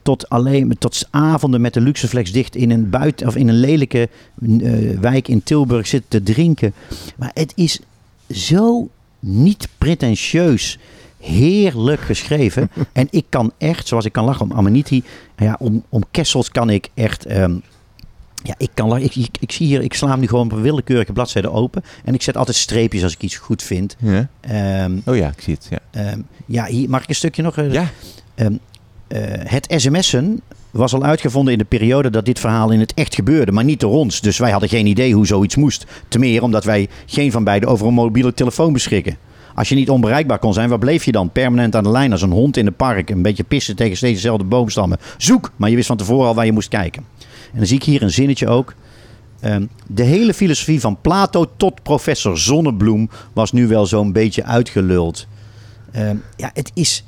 Tot, alleen, tot avonden met de Luxeflex dicht in een, buiten, of in een lelijke uh, wijk in Tilburg zitten te drinken. Maar het is zo niet pretentieus. Heerlijk geschreven. en ik kan echt, zoals ik kan lachen om Amaniti. Ja, om, om Kessels kan ik echt. Um, ja, ik kan ik, ik, ik, zie hier, ik sla hem nu gewoon op een willekeurige bladzijde open. En ik zet altijd streepjes als ik iets goed vind. Ja. Um, oh ja, ik zie het. Ja, um, ja hier mag ik een stukje nog. Uh, ja. Uh, het sms'en was al uitgevonden in de periode dat dit verhaal in het echt gebeurde, maar niet door ons. Dus wij hadden geen idee hoe zoiets moest. Te meer omdat wij geen van beiden over een mobiele telefoon beschikken. Als je niet onbereikbaar kon zijn, waar bleef je dan? Permanent aan de lijn als een hond in het park. Een beetje pissen tegen steeds dezelfde boomstammen. Zoek, maar je wist van tevoren al waar je moest kijken. En dan zie ik hier een zinnetje ook. Um, de hele filosofie van Plato tot professor Zonnebloem was nu wel zo'n beetje uitgeluld. Um, ja, het is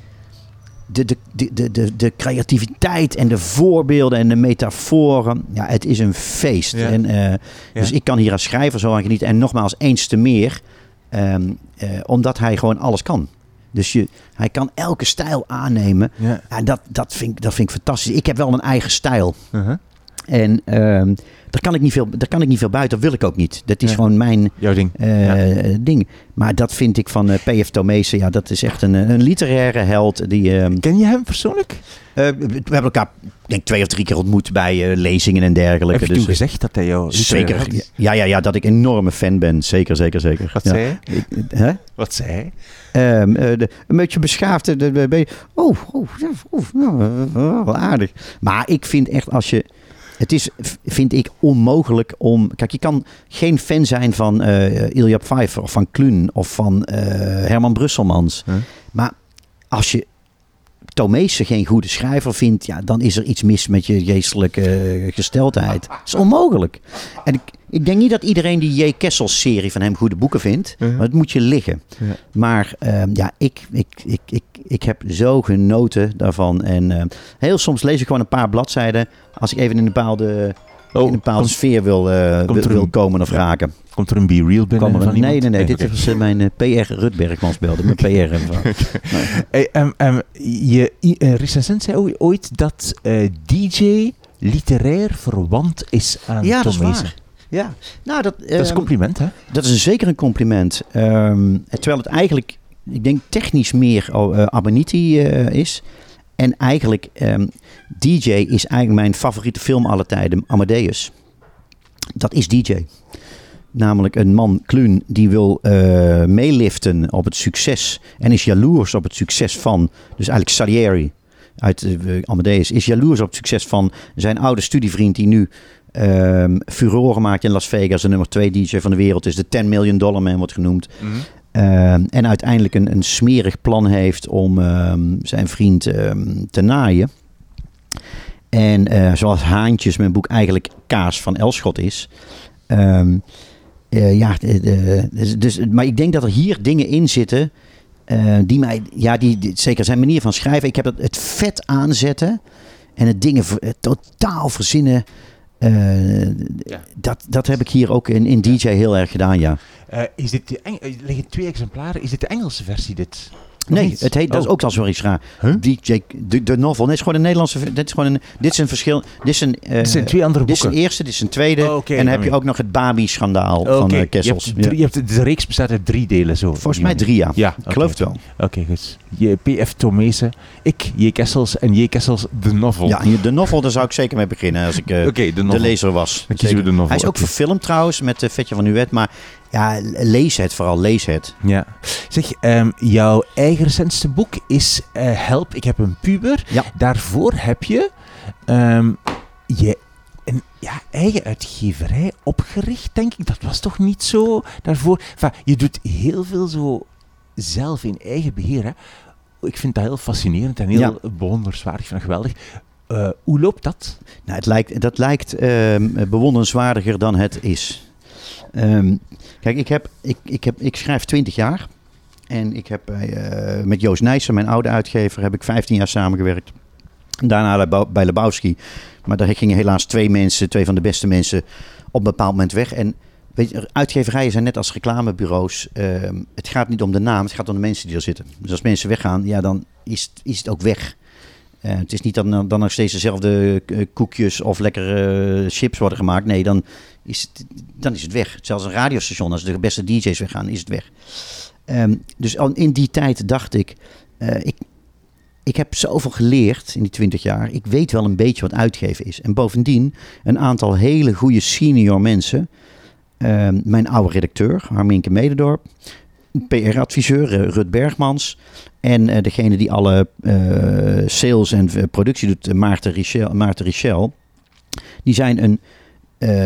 de, de, de, de, de creativiteit en de voorbeelden en de metaforen. Ja, het is een feest. Ja. En, eh, Dus ik kan hier als schrijver zo aan genieten. En nogmaals, eens te meer. ehm, eh, omdat hij gewoon alles kan. Dus je, hij kan elke stijl aannemen. Ja. En dat, dat, vind, ik- dat vind ik fantastisch. Ik heb wel een eigen stijl. Uh-huh. En ehm, daar, kan ik niet veel, daar kan ik niet veel buiten. Dat wil ik ook niet. Dat is Ja. gewoon mijn Jouw ding. eh, ding. Maar dat vind ik van eh, P.F. Tomezen. Ja, dat is echt een, eh, een literaire held. Die, ehm, Ken je hem persoonlijk? we hebben elkaar denk twee of drie keer ontmoet bij lezingen en dergelijke. Heb je Dus, toen gezegd dat hij jou... zeker. Ja, ja, ja, dat ik een enorme fan ben. Zeker, zeker, zeker. Wat ja. zei hij? Ik- hè? Wat zei? Ehm, eh, de- een beetje beschaafd. de- oh, oh, oh, eh, wel aardig. Maar ik vind echt als je. Het is, vind ik, onmogelijk om. Kijk, je kan geen fan zijn van eh Ilja Pfeiffer of van Kluun of van eh, Herman Brusselmans. Huh? Maar als je Tomezen geen goede schrijver vindt, ja, dan is er iets mis met je geestelijke eh, gesteldheid. Dat is onmogelijk. En ik, ik denk niet dat iedereen die J. Kessels serie van hem goede boeken vindt. Maar het moet je liggen. Maar ehm, ja, ik, ik, ik, ik, ik heb zo genoten daarvan. En ehm, heel soms lees ik gewoon een paar bladzijden. Als ik even in een bepaalde, in een bepaalde komt, sfeer wil, eh, wil, wil komen of raken. komt er een Be Real binnen van nee, nee, nee. Dit was eh, mijn eh, PR Rutbergmans belde. Mijn PR. van- Hey, em, je recensent zei ooit- dat DJ literair verwant is aan Ja, dat is waar. Ja, nou dat, Dat is een ehm, compliment, hè? Dat is zeker een compliment. Ehm, terwijl het eigenlijk, ik denk technisch meer eh, is. En eigenlijk, ehm, DJ is eigenlijk mijn favoriete film aller tijden, Amadeus. Dat is DJ. Namelijk een man, Kluun, die wil eh, meeliften op het succes. En is jaloers op het succes van, dus eigenlijk Salieri uit Amadeus, is jaloers op het succes van zijn oude studievriend die nu ehm furoren maakt in Las Vegas. De nummer twee DJ van de wereld is de 10 million dollar man wordt genoemd. Ehm, en uiteindelijk een, een smerig plan heeft om ehm, zijn vriend te naaien. En eh, zoals Haantjes, mijn boek eigenlijk Kaas van Elschot is. Eh, ja, dus, dus, maar ik denk dat er hier dingen in zitten. eh, die mij, ja, die, die- zeker zijn manier van schrijven. Ik heb het, het vet aanzetten en het dingen ver- totaal verzinnen. Eh, Ja. dat, dat heb ik hier ook in, in DJ heel erg gedaan, ja. Eh, is dit de er liggen twee exemplaren. Is dit de Engelse versie, dit? Nee, niet? het heet, dat is Oh. ook al zo iets raar. Huh? DJ, de, de novel. Nee, het is gewoon een Nederlandse. Dit is gewoon een. Dit is een verschil. Dit is een. eh, Het zijn twee andere dit is een boeken. eerste, dit is een tweede. Oh, en dan heb je ook nog het Babi-schandaal van eh, je Kessels. hebt drie- je hebt, de reeks bestaat uit drie delen, zo. Volgens mij drie, ja. Ja, Ik geloof het wel. Oké, goed. Je, P.F. Tomezen, ik, J. Kessels en J. Kessels, de novel. Ja, de novel, daar zou ik zeker mee beginnen als ik eh, de lezer was. Dan kiezen we de novel. Hij is ook verfilmd trouwens met uh, Vetje van Nuet. Maar ja, lees het vooral, lees het. Ja. Zeg, ehm, jouw eigen recentste boek is eh, Help, ik heb een puber. Ja. Daarvoor heb je ehm, je een ja, eigen uitgeverij opgericht, denk ik. Dat was toch niet zo daarvoor? Enfin, je doet heel veel zo zelf in eigen beheer. Hè? Ik vind dat heel fascinerend en heel Ja. bewonderenswaardig. Geweldig. Eh, hoe loopt dat? Nou, het lijkt, dat lijkt ehm, bewonderenswaardiger dan het is. Ehm, kijk, ik, heb, ik, ik, heb, ik schrijf 20 jaar. En ik heb eh, met Joost Nijssen, mijn oude uitgever, heb ik 15 jaar samengewerkt. Daarna bij Lebowski. Maar daar gingen helaas twee mensen, twee van de beste mensen, op een bepaald moment weg. En weet je, uitgeverijen zijn net als reclamebureaus. Ehm, het gaat niet om de naam, het gaat om de mensen die er zitten. Dus als mensen weggaan, ja, dan is, is het ook weg. Eh, het is niet dat dan, dan nog steeds dezelfde eh, koekjes of lekkere eh, chips worden gemaakt. Nee, dan is, het, dan is het weg. Zelfs een radiostation, als de beste DJ's weggaan, is het weg. Ehm, dus in die tijd dacht ik, ik, ik heb zoveel geleerd in die 20 jaar. Ik weet wel een beetje wat uitgeven is. En bovendien een aantal hele goede senior mensen. Ehm, mijn oude redacteur, Harminke Mededorp. PR-adviseur, eh, Rut Bergmans. En eh, degene die alle eh, sales en productie doet, Maarten Richel. Maarten Richel. Die zijn een...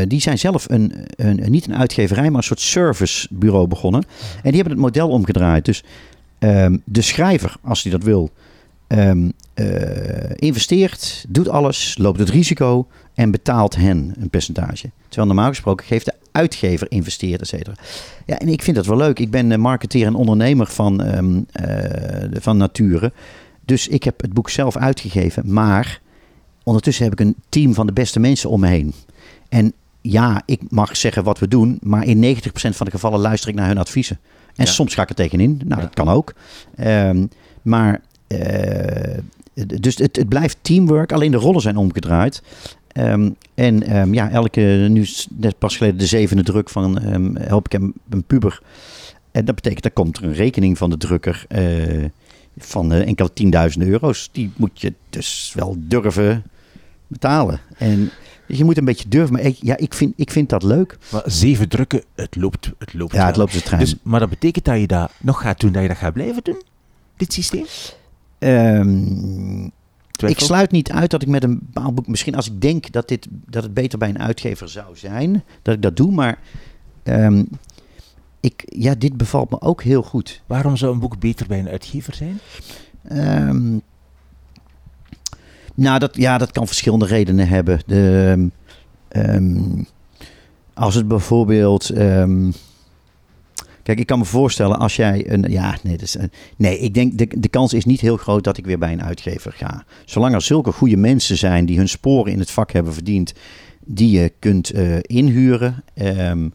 die zijn zelf een, een, niet een uitgeverij, maar een soort servicebureau begonnen. En die hebben het model omgedraaid. Dus ehm, de schrijver, als hij dat wil, ehm, eh, investeert, doet alles, loopt het risico en betaalt hen een percentage. Terwijl normaal gesproken geeft de uitgever investeert, et cetera. Ja, en ik vind dat wel leuk. Ik ben eh, marketeer en ondernemer van, ehm, eh, van nature. Dus ik heb het boek zelf uitgegeven, maar ondertussen heb ik een team van de beste mensen om me heen. En ja, ik mag zeggen wat we doen, maar in 90% van de gevallen luister ik naar hun adviezen. En Ja. soms ga ik er tegenin. Nou, Ja. dat kan ook. Ehm, maar, eh, dus het, het blijft teamwork, alleen de rollen zijn omgedraaid. Ehm, en ehm, ja, elke, nu net pas geleden de zevende druk van ehm, Help ik hem een puber. En dat betekent, daar komt er een rekening van de drukker eh, van eh, enkele tienduizenden euro's. Die moet je dus wel durven betalen. En je moet een beetje durven. Maar ik, ja, ik vind, ik vind dat leuk. Maar zeven drukken, het loopt, het loopt Ja, het loopt de trein. Dus, maar dat betekent dat je dat nog gaat doen, dat je dat gaat blijven doen? Dit systeem? Ik sluit niet uit dat ik met een bepaald boek, misschien als ik denk dat, dit, dat het beter bij een uitgever zou zijn, dat ik dat doe. Maar ehm, ik, ja, dit bevalt me ook heel goed. Waarom zou een boek beter bij een uitgever zijn? Ehm, nou, dat, ja, dat kan verschillende redenen hebben. De, ehm, als het bijvoorbeeld. Kijk, ik kan me voorstellen als jij een. Ja, nee, nee ik denk de, de kans is niet heel groot dat ik weer bij een uitgever ga. Zolang er zulke goede mensen zijn die hun sporen in het vak hebben verdiend, die je kunt eh, inhuren, ehm,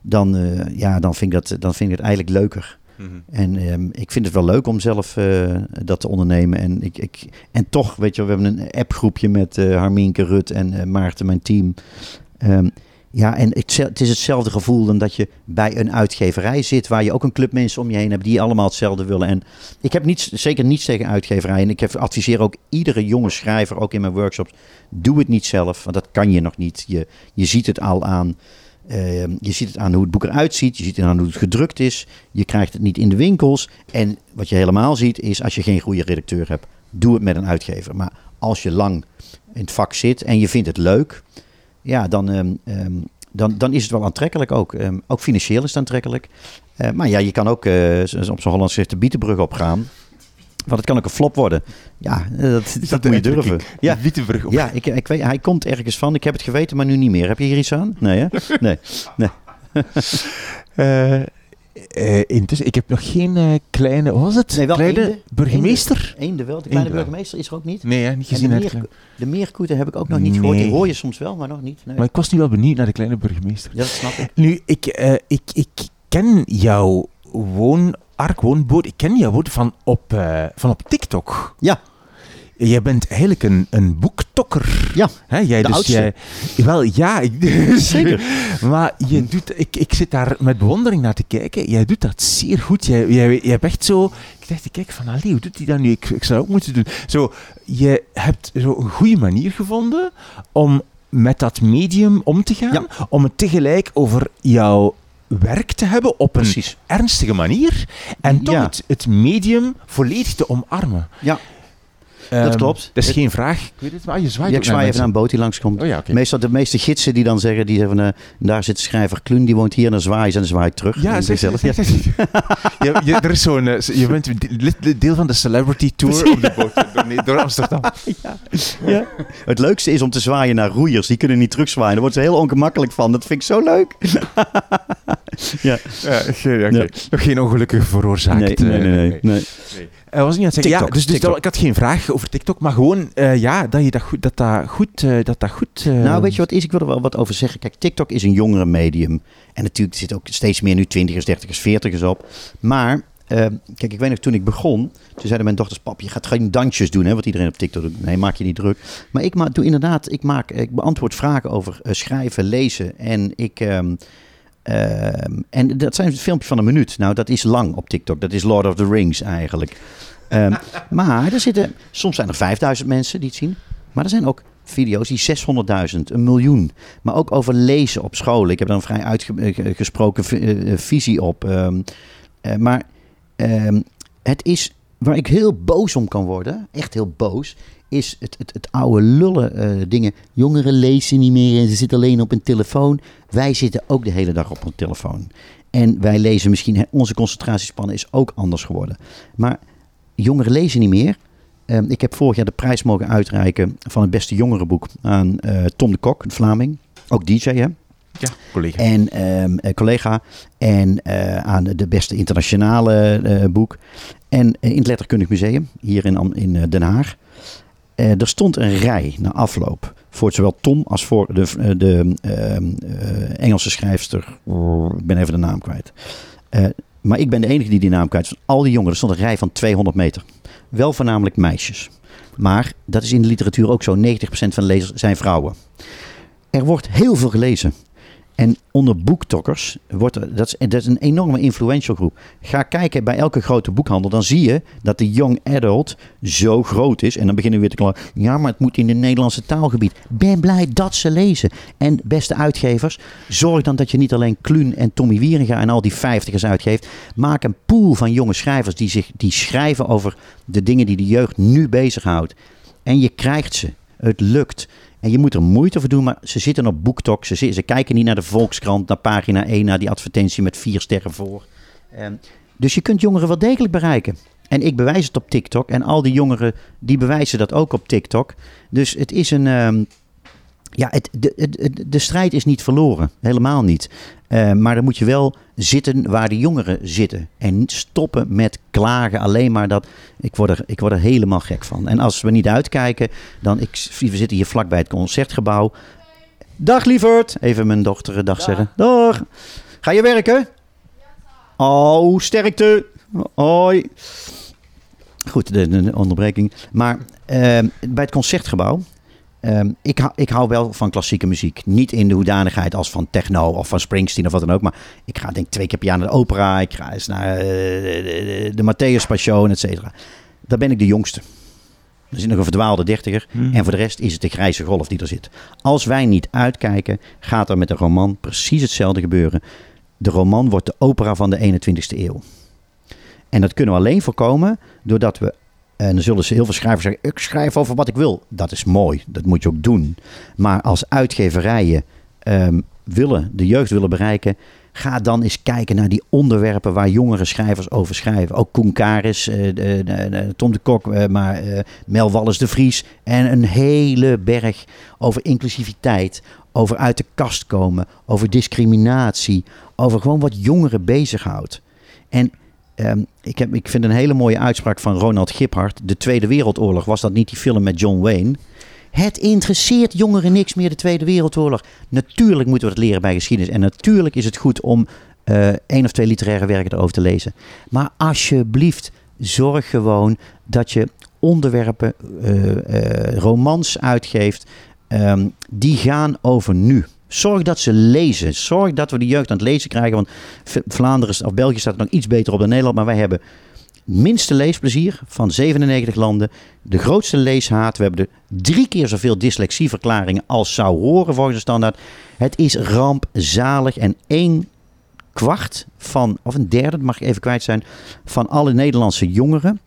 dan, eh, ja, dan, vind ik dat, dan vind ik het eigenlijk leuker. En ehm, ik vind het wel leuk om zelf eh, dat te ondernemen. En, ik, ik, en toch, weet je, we hebben een appgroepje met Harmienke, Rut en Maarten, mijn team. Ehm, ja, en het, is hetzelfde gevoel dan dat je bij een uitgeverij zit, waar je ook een club mensen om je heen hebt die allemaal hetzelfde willen. En ik heb zeker niets tegen uitgeverijen. En ik adviseer ook iedere jonge schrijver, ook in mijn workshops, doe het niet zelf, want dat kan je nog niet. Je, je ziet het al aan. Ehm, je ziet het aan hoe het boek eruit ziet. Je ziet het aan hoe het gedrukt is. Je krijgt het niet in de winkels. En wat je helemaal ziet is als je geen goede redacteur hebt, doe het met een uitgever. Maar als je lang in het vak zit en je vindt het leuk, ja, dan, ehm, ehm, dan, dan is het wel aantrekkelijk ook. Ehm, ook financieel is het aantrekkelijk. Eh, maar ja, je kan ook zoals op zo'n Hollands de bietenbrug opgaan. Want het kan ook een flop worden. Ja, eh, dat, dat, moet je durven. Ja, op. ja ik, ik weet, hij komt ergens van. Ik heb het geweten, maar nu niet meer. Heb je hier iets aan? Nee, hè? Nee. Eh, eh, intussen, ik heb nog geen eh, kleine, wat was het? Nee, wel kleine eenden. burgemeester? Eén de wel. De kleine burgemeester is er ook niet. Nee, hè, niet En gezien. de, meer, de meerkoeten heb ik ook nog niet gehoord. Die hoor je soms wel, maar nog niet. Nee. Maar ik was nu wel benieuwd naar de kleine burgemeester. Ja, dat snap ik. Nu, ik, eh, ik, ik ken jouw woon, Ark woonboot, ik ken jouw woord van op, van op TikTok. Ja. Jij bent eigenlijk een, een boektokker. Ja, Hè, jij, de dus oudste. jij, wel, ja. Zeker. Maar je doet, ik, ik zit daar met bewondering naar te kijken. Jij doet dat zeer goed. Jij, jij, je hebt echt zo... Ik dacht, kijk van, allee, hoe doet hij dat nu? Ik, ik zou ook moeten doen. Zo, je hebt zo een goede manier gevonden om met dat medium om te gaan. Ja. Om het tegelijk over jouw werk te hebben op een Precies. ernstige manier. En toch Ja. het, het medium volledig te omarmen. Ja. Ehm, klopt. Dat is geen vraag. Ik weet het, maar je zwaait Ja, ik zwaai even naar een boot die langskomt. Oh ja. Meestal de meeste gidsen die dan zeggen, die zeggen van, eh, daar zit schrijver Kluun, die woont hier en dan zwaaien ze en dan zwaai ik terug. Ja, En zeg, zelf. zeg, zeg, zeg. je, je, er is zo'n, eh, je bent deel van de celebrity tour op de boot door, nee, door Amsterdam. Ja. Het leukste is om te zwaaien naar roeiers. Die kunnen niet terugzwaaien. Daar wordt ze heel ongemakkelijk van. Dat vind ik zo leuk. Ja. Ja. Ja. Nog geen ongelukken veroorzaakt. Nee, nee, eh, nee, nee, nee. Eh, was niet aan het zeggen. Ja, TikTok, dus, dus TikTok. dat- ik had geen vraag over TikTok, maar gewoon eh, ja, dat je dat goed, dat dat goed, eh, dat dat goed. eh, Nou, weet je wat is? Ik wil er wel wat over zeggen. Kijk, TikTok is een jongere medium. En natuurlijk zit ook steeds meer nu 20ers, 30ers, 40ers op. Maar, kijk, ik weet nog toen ik begon. Toen zeiden mijn dochters, pap, je gaat geen dansjes doen, hè, wat iedereen op TikTok doet. Nee, maak je niet druk. Maar ik ma doe inderdaad, ik, maak, ik beantwoord vragen over eh, schrijven, lezen. En ik... ehm, ehm, en dat zijn filmpjes van een minuut. Nou, dat is lang op TikTok. Dat is Lord of the Rings eigenlijk. Ehm, maar er zitten, soms zijn er 5000 mensen die het zien. Maar er zijn ook video's die 600.000, een miljoen. Maar ook over lezen op school. Ik heb daar een vrij uitgesproken visie op. Ehm, eh, maar het is waar ik heel boos om kan worden, echt heel boos, is het, het, het oude lullen eh, dingen. Jongeren lezen niet meer en ze zitten alleen op een telefoon. Wij zitten ook de hele dag op een telefoon. En wij lezen misschien, onze concentratiespannen is ook anders geworden. Maar jongeren lezen niet meer. Ehm, ik heb vorig jaar de prijs mogen uitreiken van het beste jongerenboek aan eh, Tom de Kok, een Vlaming. Ook DJ, hè? Ja, collega. En ehm, eh, collega. En aan de beste internationale boek. En in het Letterkundig Museum, hier in, in Den Haag. Eh, er stond een rij na afloop. Voor zowel Tom als voor de, eh, de ehm, eh, Engelse schrijfster. Ik ben even de naam kwijt. Maar ik ben de enige die die naam kwijt. Van al die jongeren, er stond een rij van 200 meter. Wel voornamelijk meisjes. Maar dat is in de literatuur ook zo. 90% van de lezers zijn vrouwen. Er wordt heel veel gelezen. En onder boektokkers wordt dat is, dat is een enorme influential groep. Ga kijken bij elke grote boekhandel, dan zie je dat de young adult zo groot is. En dan beginnen we weer te klagen. Ja, maar het moet in het Nederlandse taalgebied. Ben blij dat ze lezen. En beste uitgevers, zorg dan dat je niet alleen Kluun en Tommy Wieringa en al die vijftigers uitgeeft. Maak een pool van jonge schrijvers die, zich, die schrijven over de dingen die de jeugd nu bezighoudt. En je krijgt ze. Het lukt. En je moet er moeite voor doen, maar ze zitten op BookTok. Ze, ze kijken niet naar de Volkskrant, naar pagina 1, naar die advertentie met vier sterren voor. Ehm, dus je kunt jongeren wel degelijk bereiken. En ik bewijs het op TikTok. En al die jongeren die bewijzen dat ook op TikTok. Dus het is een. ehm, ja, het, de, de, de strijd is niet verloren. Helemaal niet. Eh, maar dan moet je wel zitten waar de jongeren zitten. En niet stoppen met klagen. Alleen maar dat. Ik word, er, ik word er helemaal gek van. En als we niet uitkijken. Dan. Ik, we zitten hier vlak bij het concertgebouw. Dag lieverd. Even mijn dochter dag, zeggen. Dag. Ga je werken? Oh, sterkte. Hoi. Goed, de, de- de onderbreking. Maar ehm, bij het concertgebouw. Ehm, ik, hou, ik hou wel van klassieke muziek. Niet in de hoedanigheid als van techno of van Springsteen of wat dan ook. Maar ik ga denk ik twee keer per jaar naar de opera. Ik ga eens naar eh, de, de, Matthäus Passion, et cetera. Daar ben ik de jongste. Er zit nog een verdwaalde dertiger. En voor de rest is het de grijze golf die er zit. Als wij niet uitkijken, gaat er met de roman precies hetzelfde gebeuren. De roman wordt de opera van de 21ste eeuw. En dat kunnen we alleen voorkomen doordat we. En dan zullen ze heel veel schrijvers zeggen: Ik schrijf over wat ik wil. Dat is mooi, dat moet je ook doen. Maar als uitgeverijen ehm, willen, de jeugd willen bereiken. Ga dan eens kijken naar die onderwerpen waar jongere schrijvers over schrijven. Ook Koen Karis, eh, Tom de Kok, eh, maar eh, Mel Wallis de Vries. En een hele berg over inclusiviteit, over uit de kast komen, over discriminatie, over gewoon wat jongeren bezighoudt. En Ehm, ik, heb, ik vind een hele mooie uitspraak van Ronald Giphart. De Tweede Wereldoorlog, was dat niet die film met John Wayne? Het interesseert jongeren niks meer, de Tweede Wereldoorlog. Natuurlijk moeten we het leren bij geschiedenis. En natuurlijk is het goed om eh één of twee literaire werken erover te lezen. Maar alsjeblieft, zorg gewoon dat je onderwerpen, eh, eh, romans uitgeeft. ehm, die gaan over nu. Zorg dat ze lezen. Zorg dat we de jeugd aan het lezen krijgen. Want Vlaanderen of België staat nog iets beter op dan Nederland. Maar wij hebben minste leesplezier van 97 landen. De grootste leeshaat. We hebben de drie keer zoveel dyslexieverklaringen als zou horen volgens de standaard. Het is rampzalig. En één kwart van, of een derde, dat mag ik even kwijt zijn, van alle Nederlandse jongeren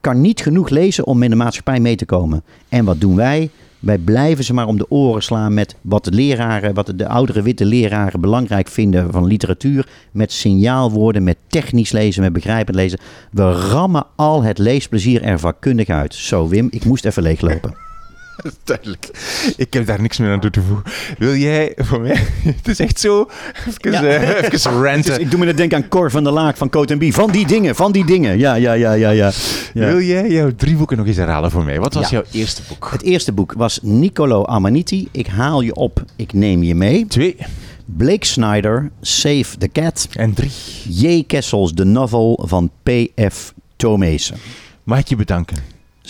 kan niet genoeg lezen om in de maatschappij mee te komen. En wat doen wij? Wij blijven ze maar om de oren slaan met wat de leraren, wat de oudere witte leraren belangrijk vinden van literatuur. Met signaalwoorden, met technisch lezen, met begrijpend lezen. We rammen al het leesplezier er vakkundig uit. Zo Wim, ik moest even leeglopen. Duidelijk. Ik heb daar niks meer aan toe te voegen. Wil jij voor mij... Het is echt zo... Even, Ja. eh, even Dus ik doe me net denken aan Cor van der Laak van Coat B. Van die dingen, van die dingen. Ja, ja, ja, ja, ja. ja. Wil jij jouw drie boeken nog eens herhalen voor mij? Wat was Ja. jouw eerste boek? Het eerste boek was Niccolo Amaniti. Ik haal je op, ik neem je mee. Twee Blake Snyder, Save the Cat. en drie. J. Kessels, de novel van P.F. Tomezen. Mag ik je bedanken?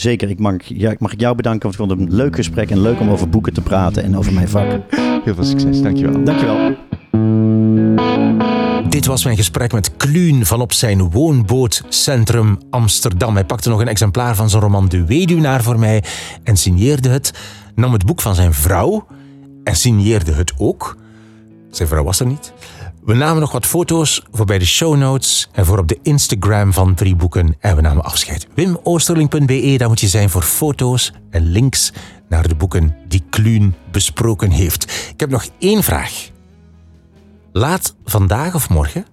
Zeker, ik mag, ja, ik mag jou bedanken, want ik vond het een leuk gesprek en leuk om over boeken te praten en over mijn vak. Heel veel succes, dankjewel. Dankjewel. Dit was mijn gesprek met Kluun van op zijn woonbootcentrum Amsterdam. Hij pakte nog een exemplaar van zijn roman De Weduwnaar voor mij en signeerde het. Nam het boek van zijn vrouw en signeerde het ook. Zijn vrouw was er niet. We namen nog wat foto's voor bij de show notes en voor op de Instagram van Drie Boeken. En we namen afscheid. WimOosterling.be, daar moet je zijn voor foto's en links naar de boeken die Kluun besproken heeft. Ik heb nog één vraag. Laat vandaag of morgen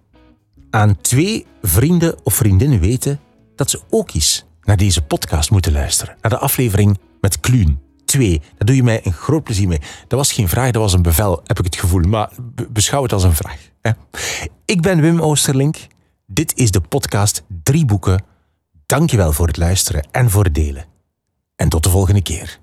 aan twee vrienden of vriendinnen weten dat ze ook eens naar deze podcast moeten luisteren. Naar de aflevering met Kluun. 2. Daar doe je mij een groot plezier mee. Dat was geen vraag, dat was een bevel, heb ik het gevoel. Maar beschouw het als een vraag. Ik ben Wim Oosterlink. Dit is de podcast Drie Boeken. Dankjewel voor het luisteren en voor het delen. En tot de volgende keer.